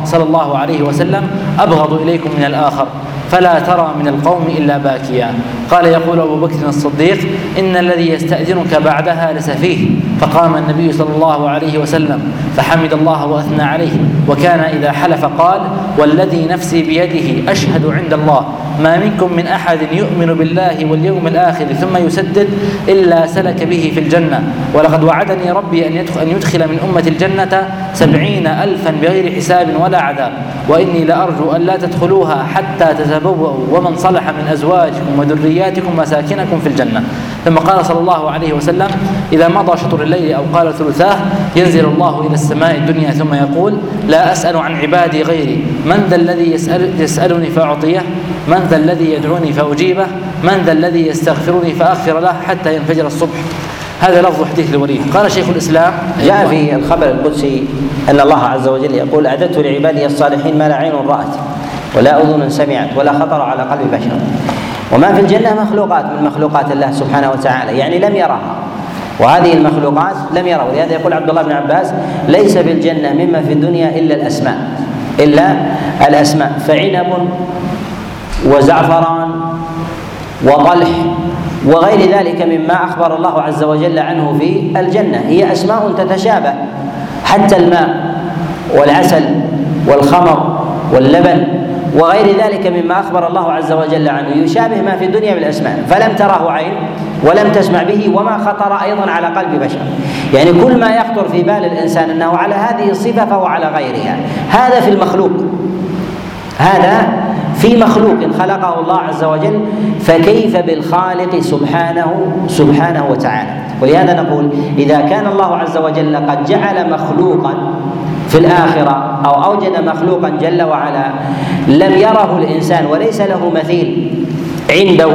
صلى الله عليه وسلم أبغض إليكم من الآخر فلا ترى من القوم إلا باكيا. قال يقول أبو بكر الصديق إن الذي يستأذنك بعدها لسفيه. فقام النبي صلى الله عليه وسلم فحمد الله وأثنى عليه. وكان إذا حلف قال والذي نفسي بيده أشهد عند الله. ما منكم من أحد يؤمن بالله واليوم الآخر ثم يسدد إلا سلك به في الجنة. ولقد وعدني ربي أن يدخل, أن يدخل من أمة الجنة سبعين ألفا بغير حساب ولا عذاب. وإني لأرجو أن لا تدخلوها حتى تتبوأوا. ومن صلح من أزواجكم وذرياتكم مساكنكم في الجنة. ثم قال صلى الله عليه وسلم إذا مضى شطر الليل أو قال ثلثاه ينزل الله إلى السماء الدنيا ثم يقول لا أسأل عن عبادي غيري من ذا الذي يسأل يسألني فأعطيه من ذا الذي يدعوني فأجيبه من ذا الذي يستغفرني فأغفر له حتى ينفجر الصبح. هذا لفظ حديث الوليد قال شيخ الإسلام جاء في الخبر القدسي أن الله عز وجل يقول أعددت لعبادي الصالحين ما لا عين رأت ولا أذن سمعت ولا خطر على قلب بشر. وما في الجنة مخلوقات من مخلوقات الله سبحانه وتعالى يعني لم يرها. وهذه المخلوقات لم يروا ولهذا يقول عبد الله بن عباس ليس في الجنة مما في الدنيا إلا الأسماء إلا الأسماء. فعنب وزعفران وطلح وغير ذلك مما أخبر الله عز وجل عنه في الجنة. هي أسماء تتشابه حتى الماء والعسل والخمر واللبن وغير ذلك مما أخبر الله عز وجل عنه. يشابه ما في الدنيا بالأسماء. فلم تراه عين ولم تسمع به وما خطر أيضا على قلب بشر. يعني كل ما يخطر في بال الإنسان أنه على هذه الصفة فهو على غيرها. هذا في المخلوق. هذا في مخلوق خلقه الله عز وجل. فكيف بالخالق سبحانه سبحانه وتعالى؟ ولهذا نقول إذا كان الله عز وجل قد جعل مخلوقا في الآخرة أو أوجد مخلوقا جل وعلا لم يره الإنسان وليس له مثيل عنده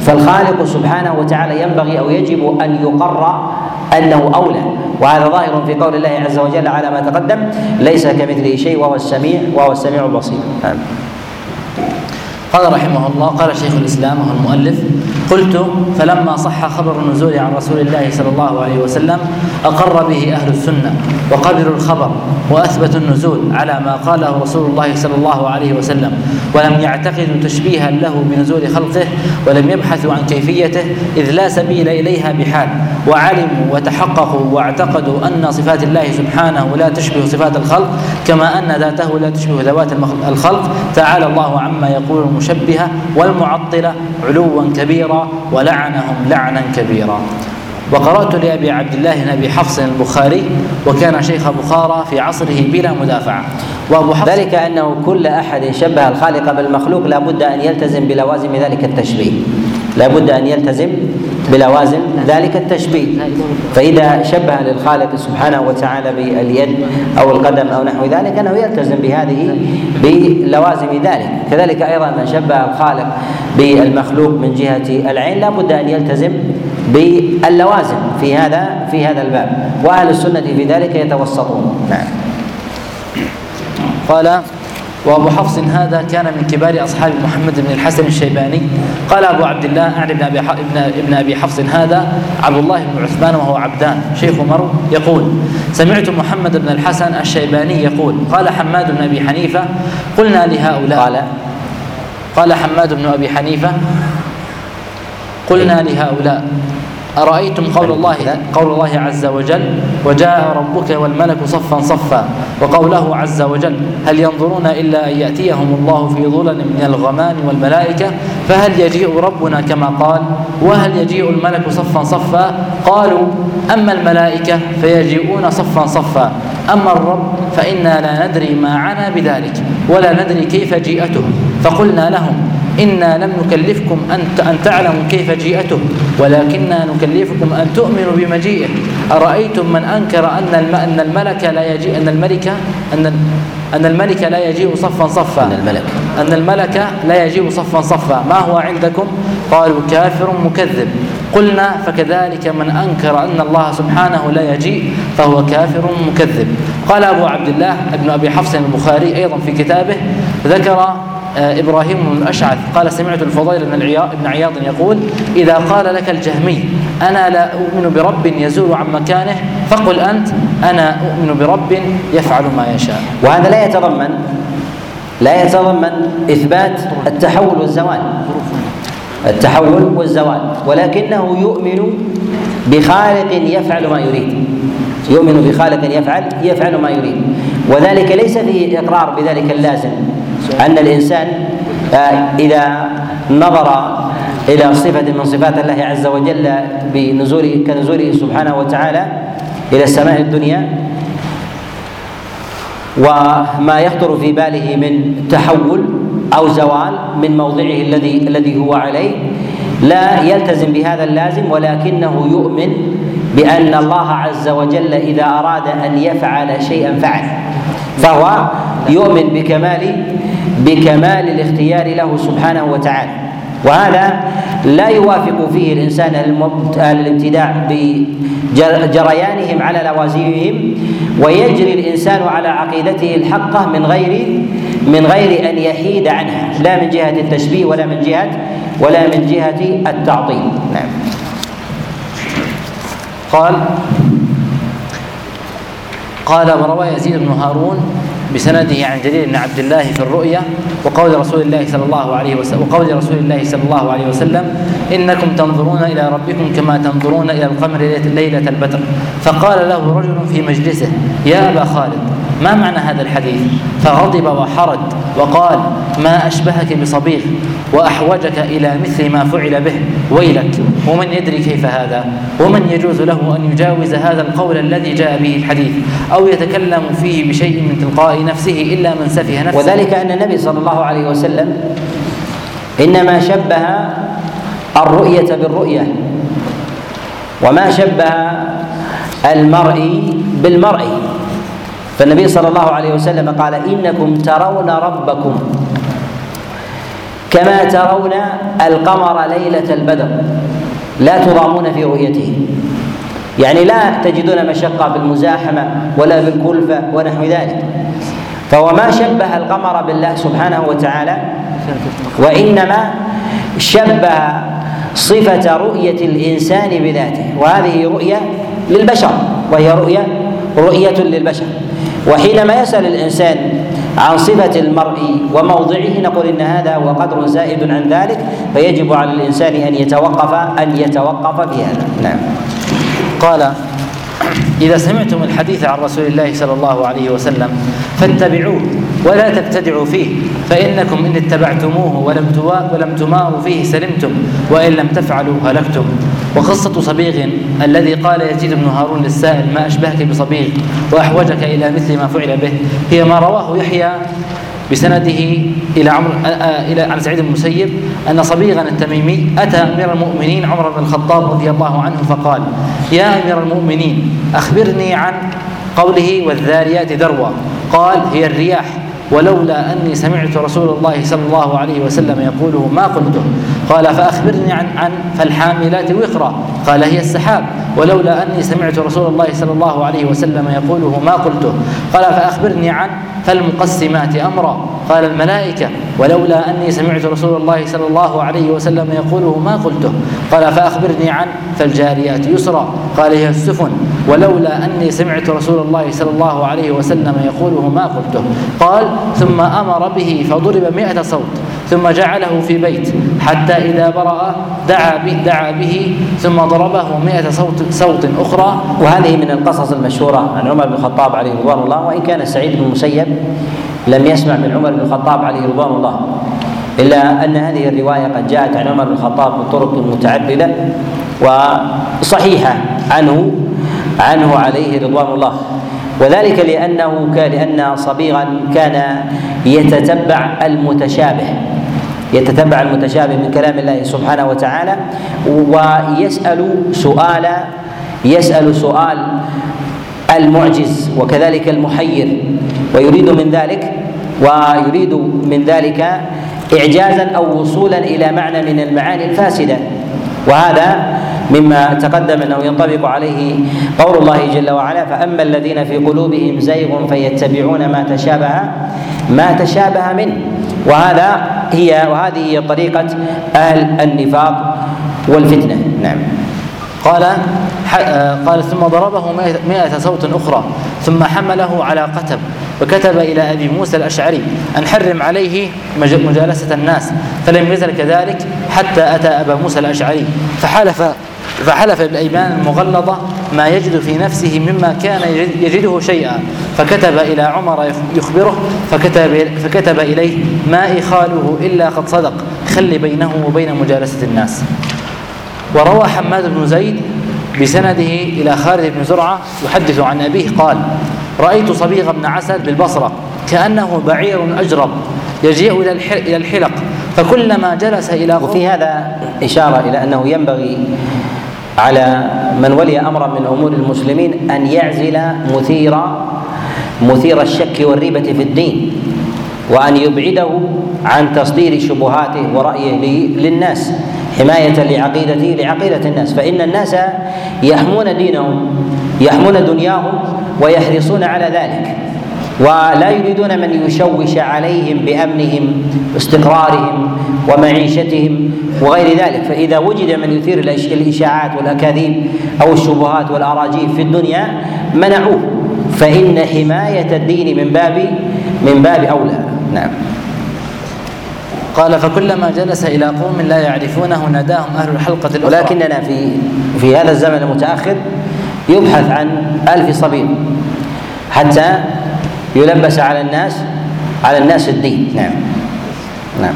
فالخالق سبحانه وتعالى ينبغي أو يجب أن يقر أنه أولى وهذا ظاهر في قول الله عز وجل على ما تقدم ليس كمثله شيء وهو السميع وهو السميع البصير نعم. قال رحمه الله قال شيخ الإسلام وهو المؤلف قلت فلما صح خبر النزول عن رسول الله صلى الله عليه وسلم أقر به أهل السنة وقبلوا الخبر وأثبتوا النزول على ما قاله رسول الله صلى الله عليه وسلم ولم يعتقدوا تشبيها له بنزول خلقه ولم يبحثوا عن كيفيته إذ لا سبيل إليها بحال وعلموا وتحققوا واعتقدوا أن صفات الله سبحانه لا تشبه صفات الخلق كما أن ذاته لا تشبه ذوات الخلق تعالى الله عما يقول المشبهة والمعطلة علوا كبيرا ولعنهم لعنا كبيرا. وقرأت لأبي عبد الله بن أبي حفص البخاري وكان شيخ بخارى في عصره بلا مدافعة. وأبو حفص ذلك أنه كل أحد شبه الخالق بالمخلوق لا بد أن يلتزم بلوازم ذلك التشبيه. لا بد أن يلتزم بلوازم ذلك التشبيه. فإذا شبه للخالق سبحانه وتعالى باليد أو القدم أو نحو ذلك أنه يلتزم بهذه بلوازم ذلك. كذلك أيضا من شبه الخالق بالمخلوق من جهة العين لا بد أن يلتزم باللوازم في هذا في هذا الباب. وأهل السنة في ذلك يتوسطون. نعم. قال وابو حفص هذا كان من كبار أصحاب محمد بن الحسن الشيباني. قال أبو عبد الله اعني ابن أبي ابن ابن أبي حفص هذا عبد الله بن عثمان وهو عبدان. شيخ مر يقول سمعت محمد بن الحسن الشيباني يقول قال حماد بن أبي حنيفة قلنا لهؤلاء قال قال حماد بن أبي حنيفة قلنا لهؤلاء أرأيتم قول الله قول الله عز وجل؟ وجاء ربك والملك صفا صفا. وقوله عز وجل هل ينظرون إلا أن يأتيهم الله في ظلل من الغمام والملائكة؟ فهل يجيء ربنا كما قال؟ وهل يجيء الملك صفا صفا؟ قالوا أما الملائكة فيجيئون صفا صفا. أما الرب فإنا لا ندري ما عنا بذلك ولا ندري كيف جيئته. فقلنا لهم إنا لم نكلفكم أن أن تعلموا كيف جيئته ولكننا نكلفكم أن تؤمنوا بمجيئه. أرأيتم من أنكر أن أن الملك لا يجيء أن الملك أن أن الملك لا يجيء صفا صفا؟ أن الملك. أن الملك لا يجيء صفا صفا. ما هو عندكم؟ قالوا كافر مكذب. قلنا فكذلك من أنكر أن الله سبحانه لا يجيء فهو كافر مكذب. قال أبو عبد الله ابن أبي حفص البخاري أيضا في كتابه ذكر آه، إبراهيم بن الاشعث قال سمعت الفضيل بن عياض يقول إذا قال لك الجهمي أنا لا أؤمن برب يزول عن مكانه فقل أنت أنا أؤمن برب يفعل ما يشاء. وهذا لا يتضمن لا يتضمن إثبات التحول والزوال. التحول والزوال. ولكنه يؤمن بخالق يفعل ما يريد. يؤمن بخالق يفعل يفعل ما يريد. وذلك ليس فيه إقرار بذلك اللازم. أن الإنسان آه، إذا نظر إلى صفة من صفات الله عز وجل بنزوله كنزوله سبحانه وتعالى إلى السماء الدنيا وما يخطر في باله من تحول أو زوال من موضعه الذي الذي هو عليه لا يلتزم بهذا اللازم ولكنه يؤمن بأن الله عز وجل إذا أراد أن يفعل شيئا فعل. فهو يؤمن بكمال بكمال الاختيار له سبحانه وتعالى. وهذا لا يوافق فيه الإنسان الابتداع بجريانهم على لوازمهم ويجري الإنسان على عقيدته الحقة من غير من غير أن يحيد عنها. لا من جهة التشبيه ولا من جهه ولا من جهة التعطيل. نعم. قال قال وروى يزيد بن هارون بسنده عن جرير بن عبد الله في الرؤيا وقول رسول الله صلى الله عليه وسلم وقول رسول الله صلى الله عليه وسلم إنكم تنظرون إلى ربكم كما تنظرون إلى القمر ليلة البدر. فقال له رجل في مجلسه يا أبا خالد ما معنى هذا الحديث؟ فغضب وحرج وقال ما أشبهك بصبيغ وأحوجك إلى مثل ما فعل به ويلك ومن يدري كيف هذا؟ ومن يجوز له أن يجاوز هذا القول الذي جاء به الحديث؟ أو يتكلم فيه بشيء من تلقاء نفسه إلا من سفه نفسه. وذلك أن النبي صلى الله عليه وسلم إنما شبه الرؤية بالرؤية وما شبه المرء بالمرء. فالنبي صلى الله عليه وسلم قال إنكم ترون ربكم كما ترون القمر ليلة البدر لا تضامون في رؤيته. يعني لا تجدون مشقة بالمزاحمة ولا بالكلفة ونحو ذلك. فهو ما شبه القمر بالله سبحانه وتعالى وإنما شبه صفة رؤية الإنسان بذاته. وهذه رؤية للبشر وهي رؤية رؤية للبشر. وحينما يسأل الإنسان عن صفة المرء وموضعه نقول إن هذا هو قدر زائد عن ذلك فيجب على الإنسان أن يتوقف أن يتوقف في هذا. نعم. قال إذا سمعتم الحديث عن رسول الله صلى الله عليه وسلم فاتبعوه ولا تبتدعوا فيه فإنكم إن اتبعتموه ولم ولم تماروا فيه سلمتم وإن لم تفعلوا هلكتم. وقصة صبيغ الذي قال يزيد بن هارون للسائل ما أشبهك بصبيغ وأحوجك إلى مثل ما فعل به؟ هي ما رواه يحيى بسنده إلى عمر إلى عن سعيد بن المسيب أن صبيغا التميمي أتى أمير المؤمنين عمر بن الخطاب رضي الله عنه فقال: يا أمير المؤمنين أخبرني عن قوله والذاريات ذروة. قال هي الرياح. ولولا أني سمعت رسول الله صلى الله عليه وسلم يقوله ما قلته قال فأخبرني عن عن فالحاملات وقرا. قال هي السحاب. ولولا أني سمعت رسول الله صلى الله عليه وسلم يقوله ما قلته. قال فأخبرني عن فالمقسمات أمرا. قال الملائكة ولولا أني سمعت رسول الله صلى الله عليه وسلم يقوله ما قلته. قال فأخبرني عن فالجاريات يسرا. قال هي السفن ولولا أني سمعت رسول الله صلى الله عليه وسلم يقوله ما قلته. قال ثم أمر به فضرب مئة صوت. ثم جعله في بيت حتى إذا برأ دعا به, دعا به ثم ضربه مئة صوت, صوت أخرى. وهذه من القصص المشهورة عن عمر بن الخطاب عليه رضوان الله. وإن كان سعيد بن المسيب لم يسمع من عمر بن الخطاب عليه رضوان الله إلا أن هذه الرواية قد جاءت عن عمر بن الخطاب بطرق متعددة وصحيحة عنه عنه عليه رضوان الله. وذلك لأنه كان لأن صبيغا كان يتتبع المتشابه. يتتبع المتشابه من كلام الله سبحانه وتعالى ويسأل سؤال يسأل سؤال المعجز وكذلك المحير ويريد من ذلك ويريد من ذلك إعجازا أو وصولا إلى معنى من المعاني الفاسدة. وهذا مما تقدم أنه ينطبق عليه قول الله جل وعلا فأما الذين في قلوبهم زيغ فيتبعون ما تشابه ما تشابه منه. وهذا هي وهذه هي طريقة أهل النفاق والفتنة. نعم. قال قال ثم ضربه مئة صوت أخرى ثم حمله على قتب وكتب إلى أبي موسى الأشعري أن حرم عليه مجالسة الناس فلم يزل كذلك حتى أتى أبا موسى الأشعري فحلف فحلف بالأيمان المغلظة ما يجد في نفسه مما كان يجده شيئا. فكتب إلى عمر يخبره فكتب فكتب إليه ما إخاله إلا قد صدق. خل بينه وبين مجالسة الناس. وروى حماد بن زيد بسنده إلى خالد بن زرعة يحدث عن أبيه قال رأيت صبيغ بن عسل بالبصرة كأنه بعير أجرب يجيء إلى الحلق فكلما جلس إلى وفي هذا إشارة إلى أنه ينبغي على من ولي أمرا من أمور المسلمين أن يعزل مثير مثير الشك والريبة في الدين وأن يبعده عن تصدير شبهاته ورأيه للناس حماية لعقيدته لعقيدة الناس. فإن الناس يحمون دينهم يحمون دنياهم ويحرصون على ذلك ولا يريدون من يشوش عليهم بأمنهم واستقرارهم ومعيشتهم وغير ذلك. فإذا وجد من يثير الإشاعات والأكاذيب أو الشبهات والأراجيف في الدنيا منعوه. فإن حماية الدين من باب من باب أولى. نعم. قال فكلما جلس إلى قوم لا يعرفونه ناداهم أهل الحلقة الأخرى. ولكننا في في هذا الزمن المتأخر يبحث عن ألف صبي حتى يلبس على الناس على الناس الدين. نعم. نعم.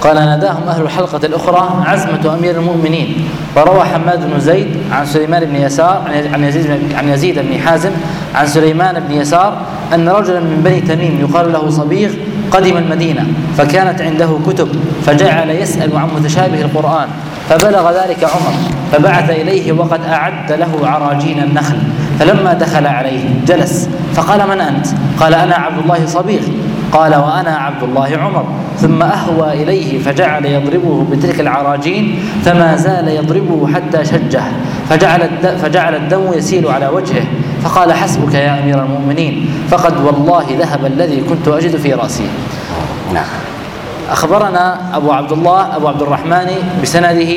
قال ناداهم أهل الحلقة الأخرى عزمة أمير المؤمنين وروى حماد بن زيد عن سليمان بن يسار عن يزيد عن يزيد بن حازم عن سليمان بن يسار أن رجلا من بني تميم يقال له صبيغ قدم المدينة فكانت عنده كتب فجعل يسأل عن متشابه القرآن فبلغ ذلك عمر فبعث إليه وقد أعد له عراجين النخل فلما دخل عليه جلس فقال من أنت؟ قال أنا عبد الله صبيغ قال وأنا عبد الله عمر. ثم أهوى إليه فجعل يضربه بتلك العراجين فما زال يضربه حتى شجه. فجعل فجعل الدم يسيل على وجهه. فقال حسبك يا أمير المؤمنين فقد والله ذهب الذي كنت أجد في رأسي. نعم. أخبرنا أبو عبد الله أبو عبد الرحمن بسنده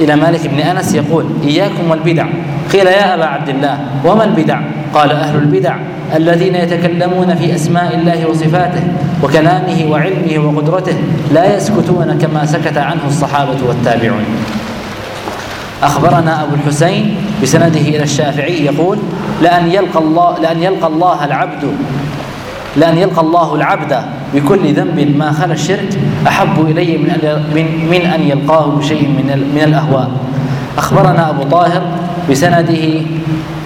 إلى مالك بن أنس يقول إياكم والبدع. قيل يا أبا عبد الله وما البدع؟ قال أهل البدع الذين يتكلمون في أسماء الله وصفاته وكلامه وعلمه وقدرته لا يسكتون كما سكت عنه الصحابة والتابعون. أخبرنا أبو الحسين بسنده إلى الشافعي يقول لأن يلقى الله لأن يلقى الله العبد لأن يلقى الله العبد بكل ذنب ما خلا الشرك أحب إلي من من من أن يلقاه بشيء من من الأهواء. أخبرنا أبو طاهر بسنده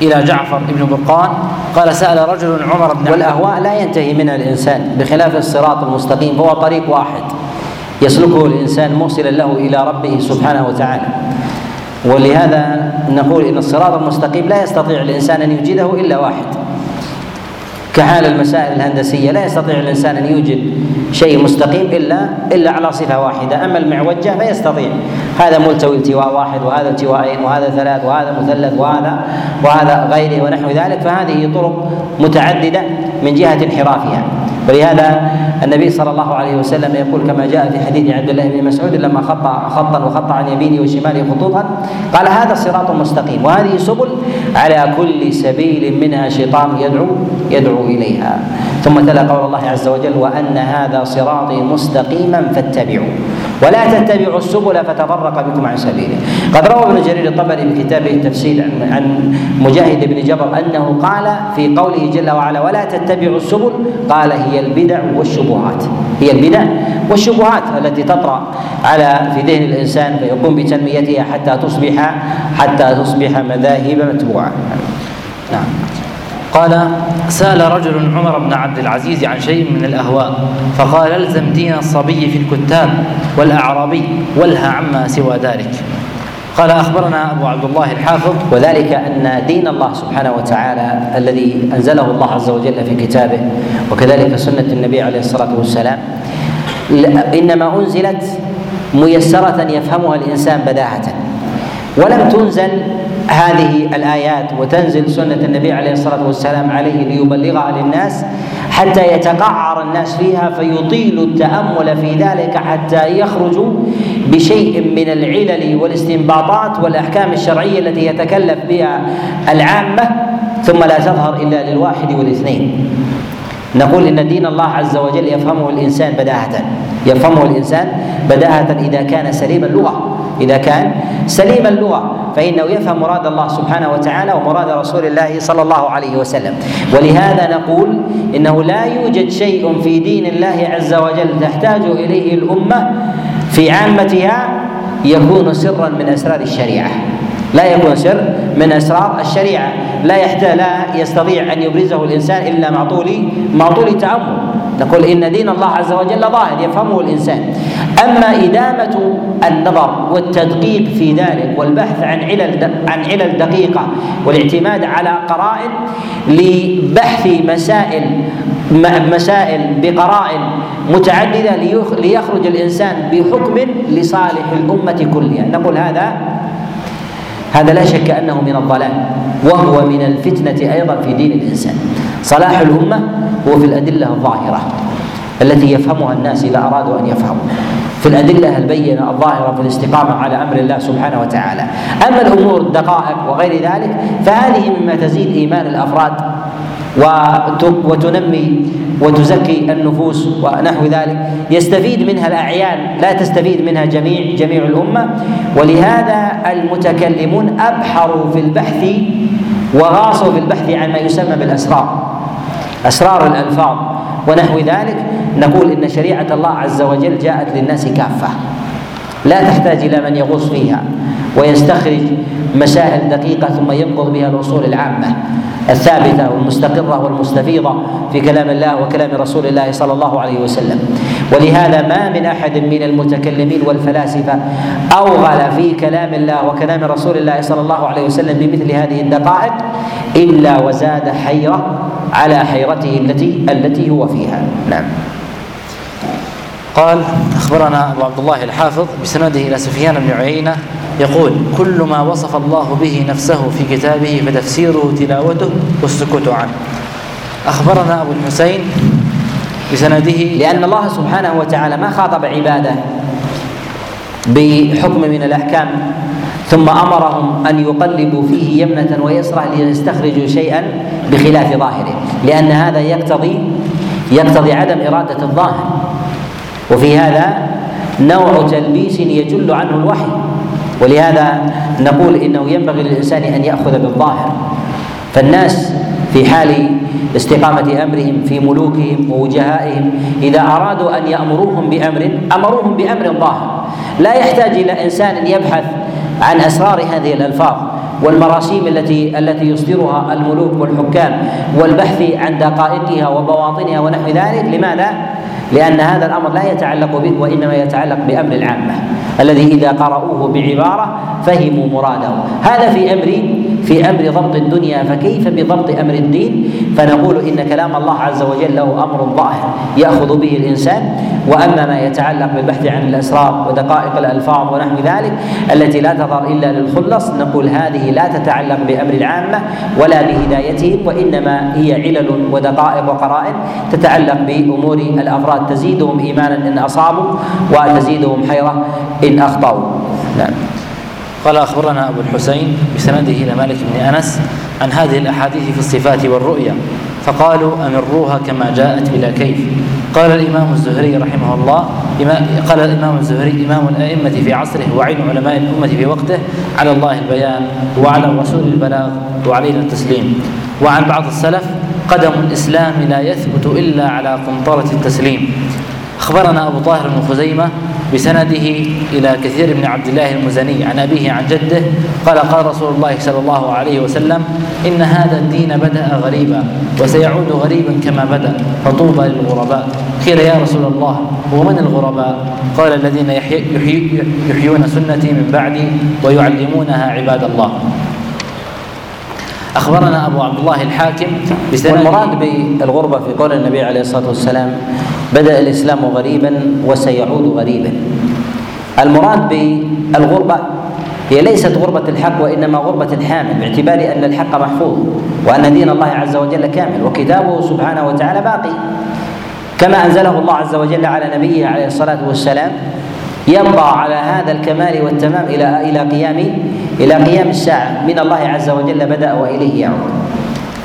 إلى جعفر بن برقان. قال سأل رجل عمر بن والأهواء لا ينتهي منها الإنسان بخلاف الصراط المستقيم فهو طريق واحد يسلكه الإنسان موصلا له إلى ربه سبحانه وتعالى. ولهذا نقول إن الصراط المستقيم لا يستطيع الإنسان أن يوجده إلا واحد. كحال المسائل الهندسية لا يستطيع الإنسان أن يوجد شيء مستقيم إلا إلا على صفة واحدة أما المعوجة فيستطيع. هذا ملتوي التواء واحد وهذا التواءين وهذا ثلاث وهذا مثلث وهذا وهذا غيره ونحو ذلك. فهذه طرق متعددة من جهة انحرافها. ولهذا النبي صلى الله عليه وسلم يقول كما جاء في حديث عبد الله بن مسعود لما خط خطأ وخط عن يمينه وشماله خطوطا قال هذا صراط مستقيم وهذه سبل على كل سبيل منها شيطان يدعو يدعو إليها. ثم تلا قول الله عز وجل وأن هذا صراطي مستقيما فاتبعوا ولا تتبعوا السبل فتفرق بكم عن سبيله. قد روى ابن جرير الطبري في كتابه التفسير عن مجاهد بن جبر أنه قال في قوله جل وعلا ولا تتبعوا السبل قال هي البدع والشبهات. هي البدع والشبهات التي تطرأ على في ذهن الإنسان فيقوم بتنميتها حتى تصبح حتى تصبح مذاهب متبوعة. نعم. قال سأل رجل عمر بن عبد العزيز عن شيء من الأهواء فقال ألزم دين الصبي في الكتاب والأعرابي والها عما سوى ذلك. قال أخبرنا أبو عبد الله الحافظ وذلك أن دين الله سبحانه وتعالى الذي أنزله الله عز وجل في كتابه وكذلك سنة النبي عليه الصلاة والسلام. إنما أنزلت ميسرة يفهمها الإنسان بداهة. ولم تنزل هذه الآيات وتنزل سنة النبي عليه الصلاة والسلام عليه ليبلغها للناس حتى يتقعر الناس فيها فيطيل التأمل في ذلك حتى يخرجوا بشيء من العلل والاستنباطات والأحكام الشرعية التي يتكلف بها العامة ثم لا تظهر إلا للواحد والاثنين. نقول إن دين الله عز وجل يفهمه الإنسان بداهة. يفهمه الإنسان بداهة إذا كان سليم اللغة. إذا كان سليم اللغة فإنه يفهم مراد الله سبحانه وتعالى ومراد رسول الله صلى الله عليه وسلم. ولهذا نقول إنه لا يوجد شيء في دين الله عز وجل تحتاج إليه الأمة في عامتها يكون سرا من أسرار الشريعة. لا يكون سر من أسرار الشريعة. لا يحتاج لا يستطيع أن يبرزه الإنسان إلا مع طول مع طول تامل نقول إن دين الله عز وجل ظاهر يفهمه الإنسان. أما إدامة النظر والتدقيق في ذلك والبحث عن علل عن علل دقيقة والاعتماد على قرائن لبحث مسائل مسائل بقرائن متعددة ليخرج الإنسان بحكم لصالح الأمة كلها. نقول هذا هذا لا شك أنه من الضلال وهو من الفتنة أيضا في دين الإنسان. صلاح الأمة هو في الأدلة الظاهرة. التي يفهمها الناس إذا أرادوا أن يفهموا. في الأدلة البينة الظاهرة في الاستقامة على أمر الله سبحانه وتعالى. أما الأمور الدقائق وغير ذلك فهذه مما تزيد إيمان الأفراد وتنمي وتزكي النفوس ونحو ذلك. يستفيد منها الأعيان لا تستفيد منها جميع جميع الأمة. ولهذا المتكلمون أبحروا في البحث وغاصوا في البحث عن ما يسمى بالأسرار. أسرار الألفاظ. ونحو ذلك نقول إن شريعة الله عز وجل جاءت للناس كافة. لا تحتاج إلى من يغوص فيها. ويستخرج مسائل دقيقة ثم ينقض بها الاصول العامة الثابتة والمستقرة والمستفيضة في كلام الله وكلام رسول الله صلى الله عليه وسلم. ولهذا ما من أحد من المتكلمين والفلاسفة أوغل في كلام الله وكلام رسول الله صلى الله عليه وسلم بمثل هذه الدقائق إلا وزاد حيرة على حيرته التي التي هو فيها. نعم. قال أخبرنا أبو عبد الله الحافظ بسنده إلى سفيان بن عيينة يقول كل ما وصف الله به نفسه في كتابه فتفسيره تلاوته والسكوت عنه. أخبرنا أبو الحسين بسنده لأن الله سبحانه وتعالى ما خاطب عباده بحكم من الأحكام ثم أمرهم أن يقلبوا فيه يمنة ويسرى ليستخرجوا شيئا بخلاف ظاهره لأن هذا يقتضي يقتضي عدم إرادة الظاهر. وفي هذا نوع تلبيس يجل عنه الوحي. ولهذا نقول إنه ينبغي للإنسان أن يأخذ بالظاهر. فالناس في حال استقامة أمرهم في ملوكهم ووجهائهم إذا أرادوا أن يأمروهم بأمر أمروهم بأمر ظاهر. لا يحتاج إلى إنسان يبحث عن أسرار هذه الألفاظ والمراسيم التي التي يصدرها الملوك والحكام والبحث عن دقائقها وبواطنها ونحو ذلك. لماذا؟ لأن هذا الأمر لا يتعلق به وإنما يتعلق بأمر العامة. الذي إذا قرأوه بعبارة فهموا مراده. هذا في أمر في أمر ضبط الدنيا فكيف بضبط أمر الدين؟ فنقول إن كلام الله عز وجل له أمر ظاهر يأخذ به الإنسان. وأما ما يتعلق بالبحث عن الأسرار ودقائق الألفاظ ونحو ذلك التي لا تظهر إلا للخلص نقول هذه لا تتعلق بأمر العامة ولا بهدايتهم وإنما هي علل ودقائق وقرائن تتعلق بأمور الأفراد. تزيدهم إيمانا إن أصابوا وتزيدهم حيرة إن أخطأوا. نعم. قال أخبرنا أبو الحسين بسنده إلى مالك بن أنس عن هذه الأحاديث في الصفات والرؤيا. فقالوا أمروها كما جاءت بلا كيف. قال الإمام الزهري رحمه الله قال الإمام الزهري إمام الأئمة في عصره وعين علماء الأمة في وقته على الله البيان وعلى الرسول البلاغ وعلينا التسليم. وعن بعض السلف قدم الإسلام لا يثبت إلا على قنطرة التسليم. أخبرنا أبو طاهر بن خزيمة بسنده إلى كثير بن عبد الله المزني عن أبيه عن جده. قال قال رسول الله صلى الله عليه وسلم إن هذا الدين بدأ غريبا وسيعود غريبا كما بدأ فطوبى للغرباء. قيل يا رسول الله ومن الغرباء؟ قال الذين يحيي يحيي يحيون سنتي من بعدي ويعلمونها عباد الله. أخبرنا أبو عبد الله الحاكم والمراد بالغربة في قول النبي عليه الصلاة والسلام بدأ الإسلام غريبا وسيعود غريبا. المراد بالغربة هي ليست غربة الحق وإنما غربة الحامل باعتبار أن الحق محفوظ وأن دين الله عز وجل كامل وكتابه سبحانه وتعالى باقي. كما أنزله الله عز وجل على نبيه عليه الصلاة والسلام يبقى على هذا الكمال والتمام إلى إلى قيام إلى قيام الساعة. من الله عز وجل بدأ وإليه يعود.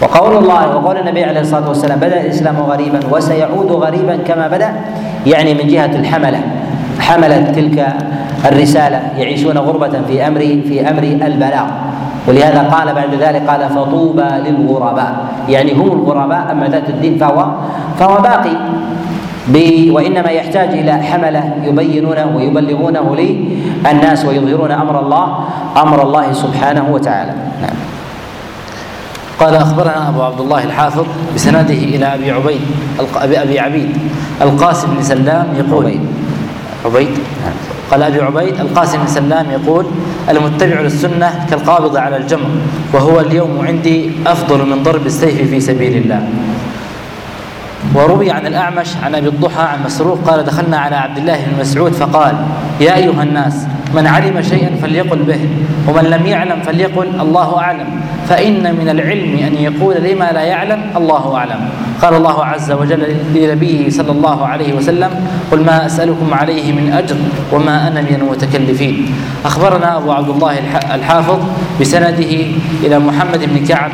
وقول الله وقول النبي عليه الصلاة والسلام بدا الإسلام غريبا وسيعود غريبا كما بدا. يعني من جهة الحملة. حملت تلك الرسالة يعيشون غربة في أمر في أمر البلاغ. ولهذا قال بعد ذلك قال فطوبى للغرباء. يعني هم الغرباء أما ذات الدين فهو فهو باقي. وإنما يحتاج إلى حملة يبينونه ويبلغونه للناس ويظهرون أمر الله أمر الله سبحانه وتعالى. نعم. قال أخبرنا أبو عبد الله الحافظ بسنده إلى أبي عبيد ابي أبي عبيد القاسم بن سلام يقول عبيد. عبيد؟ قال أبي عبيد القاسم بن سلام يقول المتبع للسنة كالقابض على الجمر وهو اليوم عندي أفضل من ضرب السيف في سبيل الله. وروي عن الأعمش عن أبي الضحى عن مسروق قال دخلنا على عبد الله بن مسعود فقال يا أيها الناس من علم شيئا فليقل به ومن لم يعلم فليقل الله أعلم. فإن من العلم أن يقول لما لا يعلم الله أعلم. قال الله عز وجل لنبيه صلى الله عليه وسلم قل ما أسألكم عليه من أجر وما أنا من المتكلفين. أخبرنا أبو عبد الله الحافظ بسنده إلى محمد بن كعب.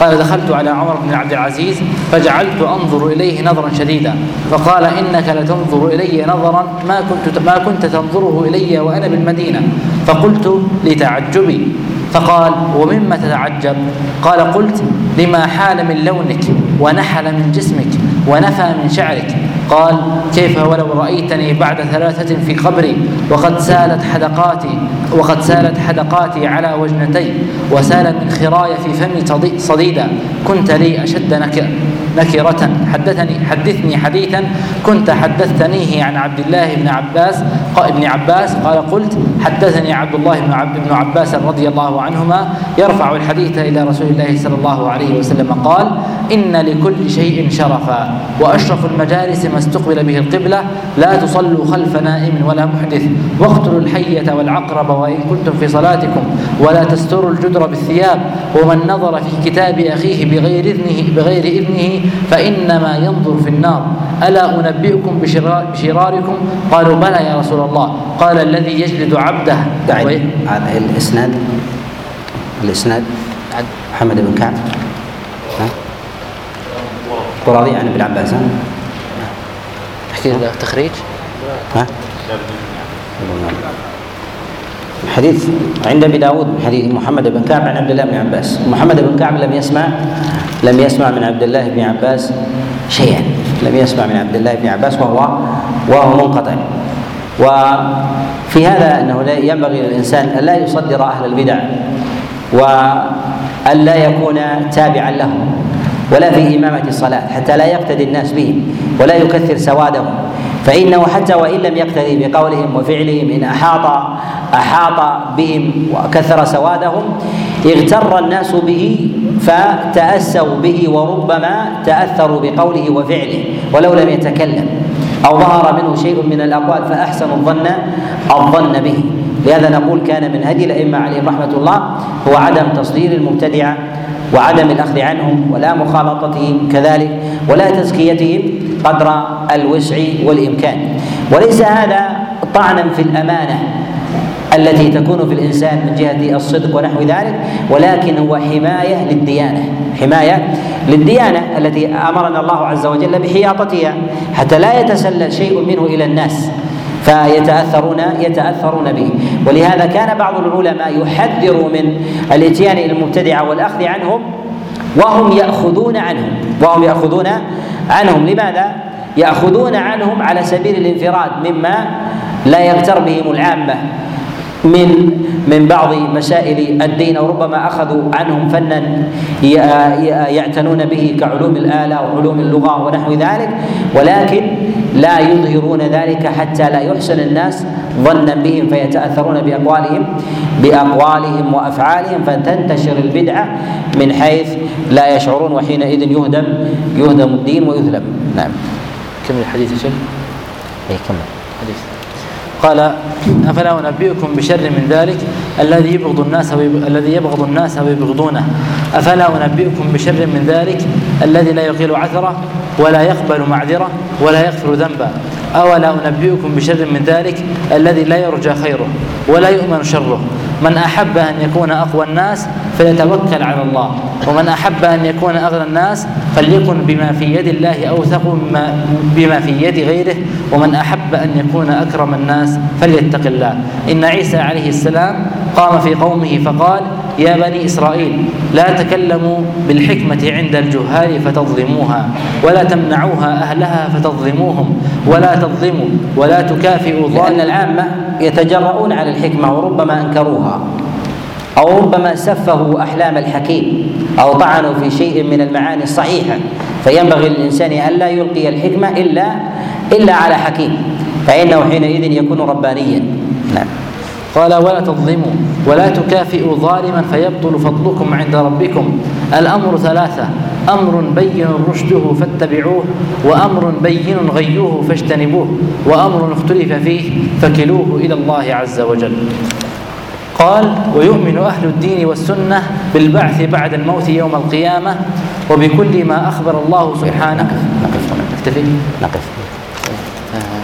قال دخلت على عمر بن عبد العزيز فجعلت أنظر إليه نظرا شديدا فقال إنك لتنظر إلي نظرا ما كنت ما كنت تنظره إلي وأنا بالمدينة. فقلت لتعجبي. فقال ومما تتعجب؟ قال قلت لما حال من لونك ونحل من جسمك ونفى من شعرك قال كيف ولو رأيتني بعد ثلاثة في قبري وقد سالت حدقاتي وقد سالت حدقاتي على وجنتي وسال من خراي في فمي صديدا كنت لي أشد نكرة. حدثني حدثني حديثا كنت حدثتنيه عن عبد الله بن عباس ابن عباس قال قلت حدثني عبد الله بن عبد بن عباس رضي الله عنهما يرفع الحديث إلى رسول الله صلى الله عليه وسلم قال إن لكل شيء شرفا وأشرف المجالس استقبل به القبلة لا تصلوا خلف نائم ولا محدث واقتلوا الحية والعقرب وإن كنتم في صلاتكم ولا تستروا الجدر بالثياب ومن نظر في كتاب أخيه بغير إذنه بغير إذنه فإنما ينظر في النار. ألا أنبئكم بشرار بشراركم؟ قالوا بلى يا رسول الله. قال الذي يجلد عبده. الإسناد؟ الإسناد؟ محمد بن كعب. قراضي عن ابن عباس احكي تخريج؟ ها؟ حديث عند أبي داود من حديث محمد بن كعب عن عبد الله بن عباس. محمد بن كعب لم يسمع لم يسمع من عبد الله بن عباس شيئا. لم يسمع من عبد الله بن عباس وهو وهو منقطع. وفي هذا أنه ينبغي للإنسان أن لا يصدر أهل البدع وأن لا يكون تابعا لهم. ولا في إمامة الصلاة حتى لا يقتدي الناس بهم ولا يكثر سوادهم. فإنه حتى وإن لم يقتدي بقولهم وفعلهم إن أحاط أحاط بهم وكثر سوادهم اغتر الناس به فتأسوا به وربما تأثروا بقوله وفعله ولو لم يتكلم أو ظهر منه شيء من الأقوال فأحسنوا الظن الظن به. لهذا نقول كان من هدي الأئمة عليهم رحمة الله هو عدم تصدير المبتدعة وعدم الأخذ عنهم ولا مخالطتهم كذلك ولا تزكيتهم قدر الوسع والإمكان. وليس هذا طعنا في الأمانة التي تكون في الإنسان من جهة الصدق ونحو ذلك ولكن هو حماية للديانة. حماية للديانة التي أمرنا الله عز وجل بحياطتها حتى لا يتسلل شيء منه إلى الناس. فيتاثرون يتأثرون به. ولهذا كان بعض العلماء يحذر من الإتيان إلى المبتدعه والأخذ عنهم وهم يأخذون عنهم. وهم يأخذون عنهم. لماذا؟ يأخذون عنهم على سبيل الانفراد مما لا يغتر بهم العامة. من من بعض مسائل الدين أو ربما أخذوا عنهم فنا يعتنون به كعلوم الآلة وعلوم اللغة ونحو ذلك ولكن لا يظهرون ذلك حتى لا يحسن الناس ظنا بهم فيتأثرون بأقوالهم بأقوالهم وأفعالهم فتنتشر البدعة من حيث لا يشعرون وحينئذ يهدم يهدم الدين ويذلم. نعم. كمل الحديث يا شيخ. اي كمل. حديث. قال أفلا أنبئكم بشر من ذلك الذي يبغض الناس الذي يبغض الناس ويبغضونه؟ أفلا أنبئكم بشر من ذلك الذي لا يقيل عثره ولا يقبل معذره ولا يغفر ذنبا أولا أنبئكم بشر من ذلك الذي لا يرجى خيره ولا يؤمن شره. من أحب أن يكون أقوى الناس فليتوكل على الله. ومن أحب أن يكون أغنى الناس فليكن بما في يد الله اوثق مما بما في يد غيره. ومن أحب أن يكون أكرم الناس فليتق الله. إن عيسى عليه السلام قام في قومه فقال يا بني إسرائيل لا تكلموا بالحكمة عند الجهال فتظلموها ولا تمنعوها أهلها فتظلموهم ولا تظلموا ولا تكافئوا لأن العامة يتجرؤون على الحكمة وربما أنكروها أو ربما سفهوا أحلام الحكيم أو طعنوا في شيء من المعاني الصحيحة. فينبغي للإنسان أن لا يلقي الحكمة إلا إلا على حكيم. فإنه حينئذ يكون ربانيا. نعم. قال ولا تظلموا ولا تكافئوا ظالما فيبطل فضلكم عند ربكم. الأمر ثلاثة أمر بين رشده فاتبعوه وأمر بين غيوه فاجتنبوه وأمر اختلف فيه فكلوه إلى الله عز وجل. قال ويؤمن أهل الدين والسنة بالبعث بعد الموت يوم القيامة وبكل ما أخبر الله سبحانه. نقف نقف. نكتفي نقف.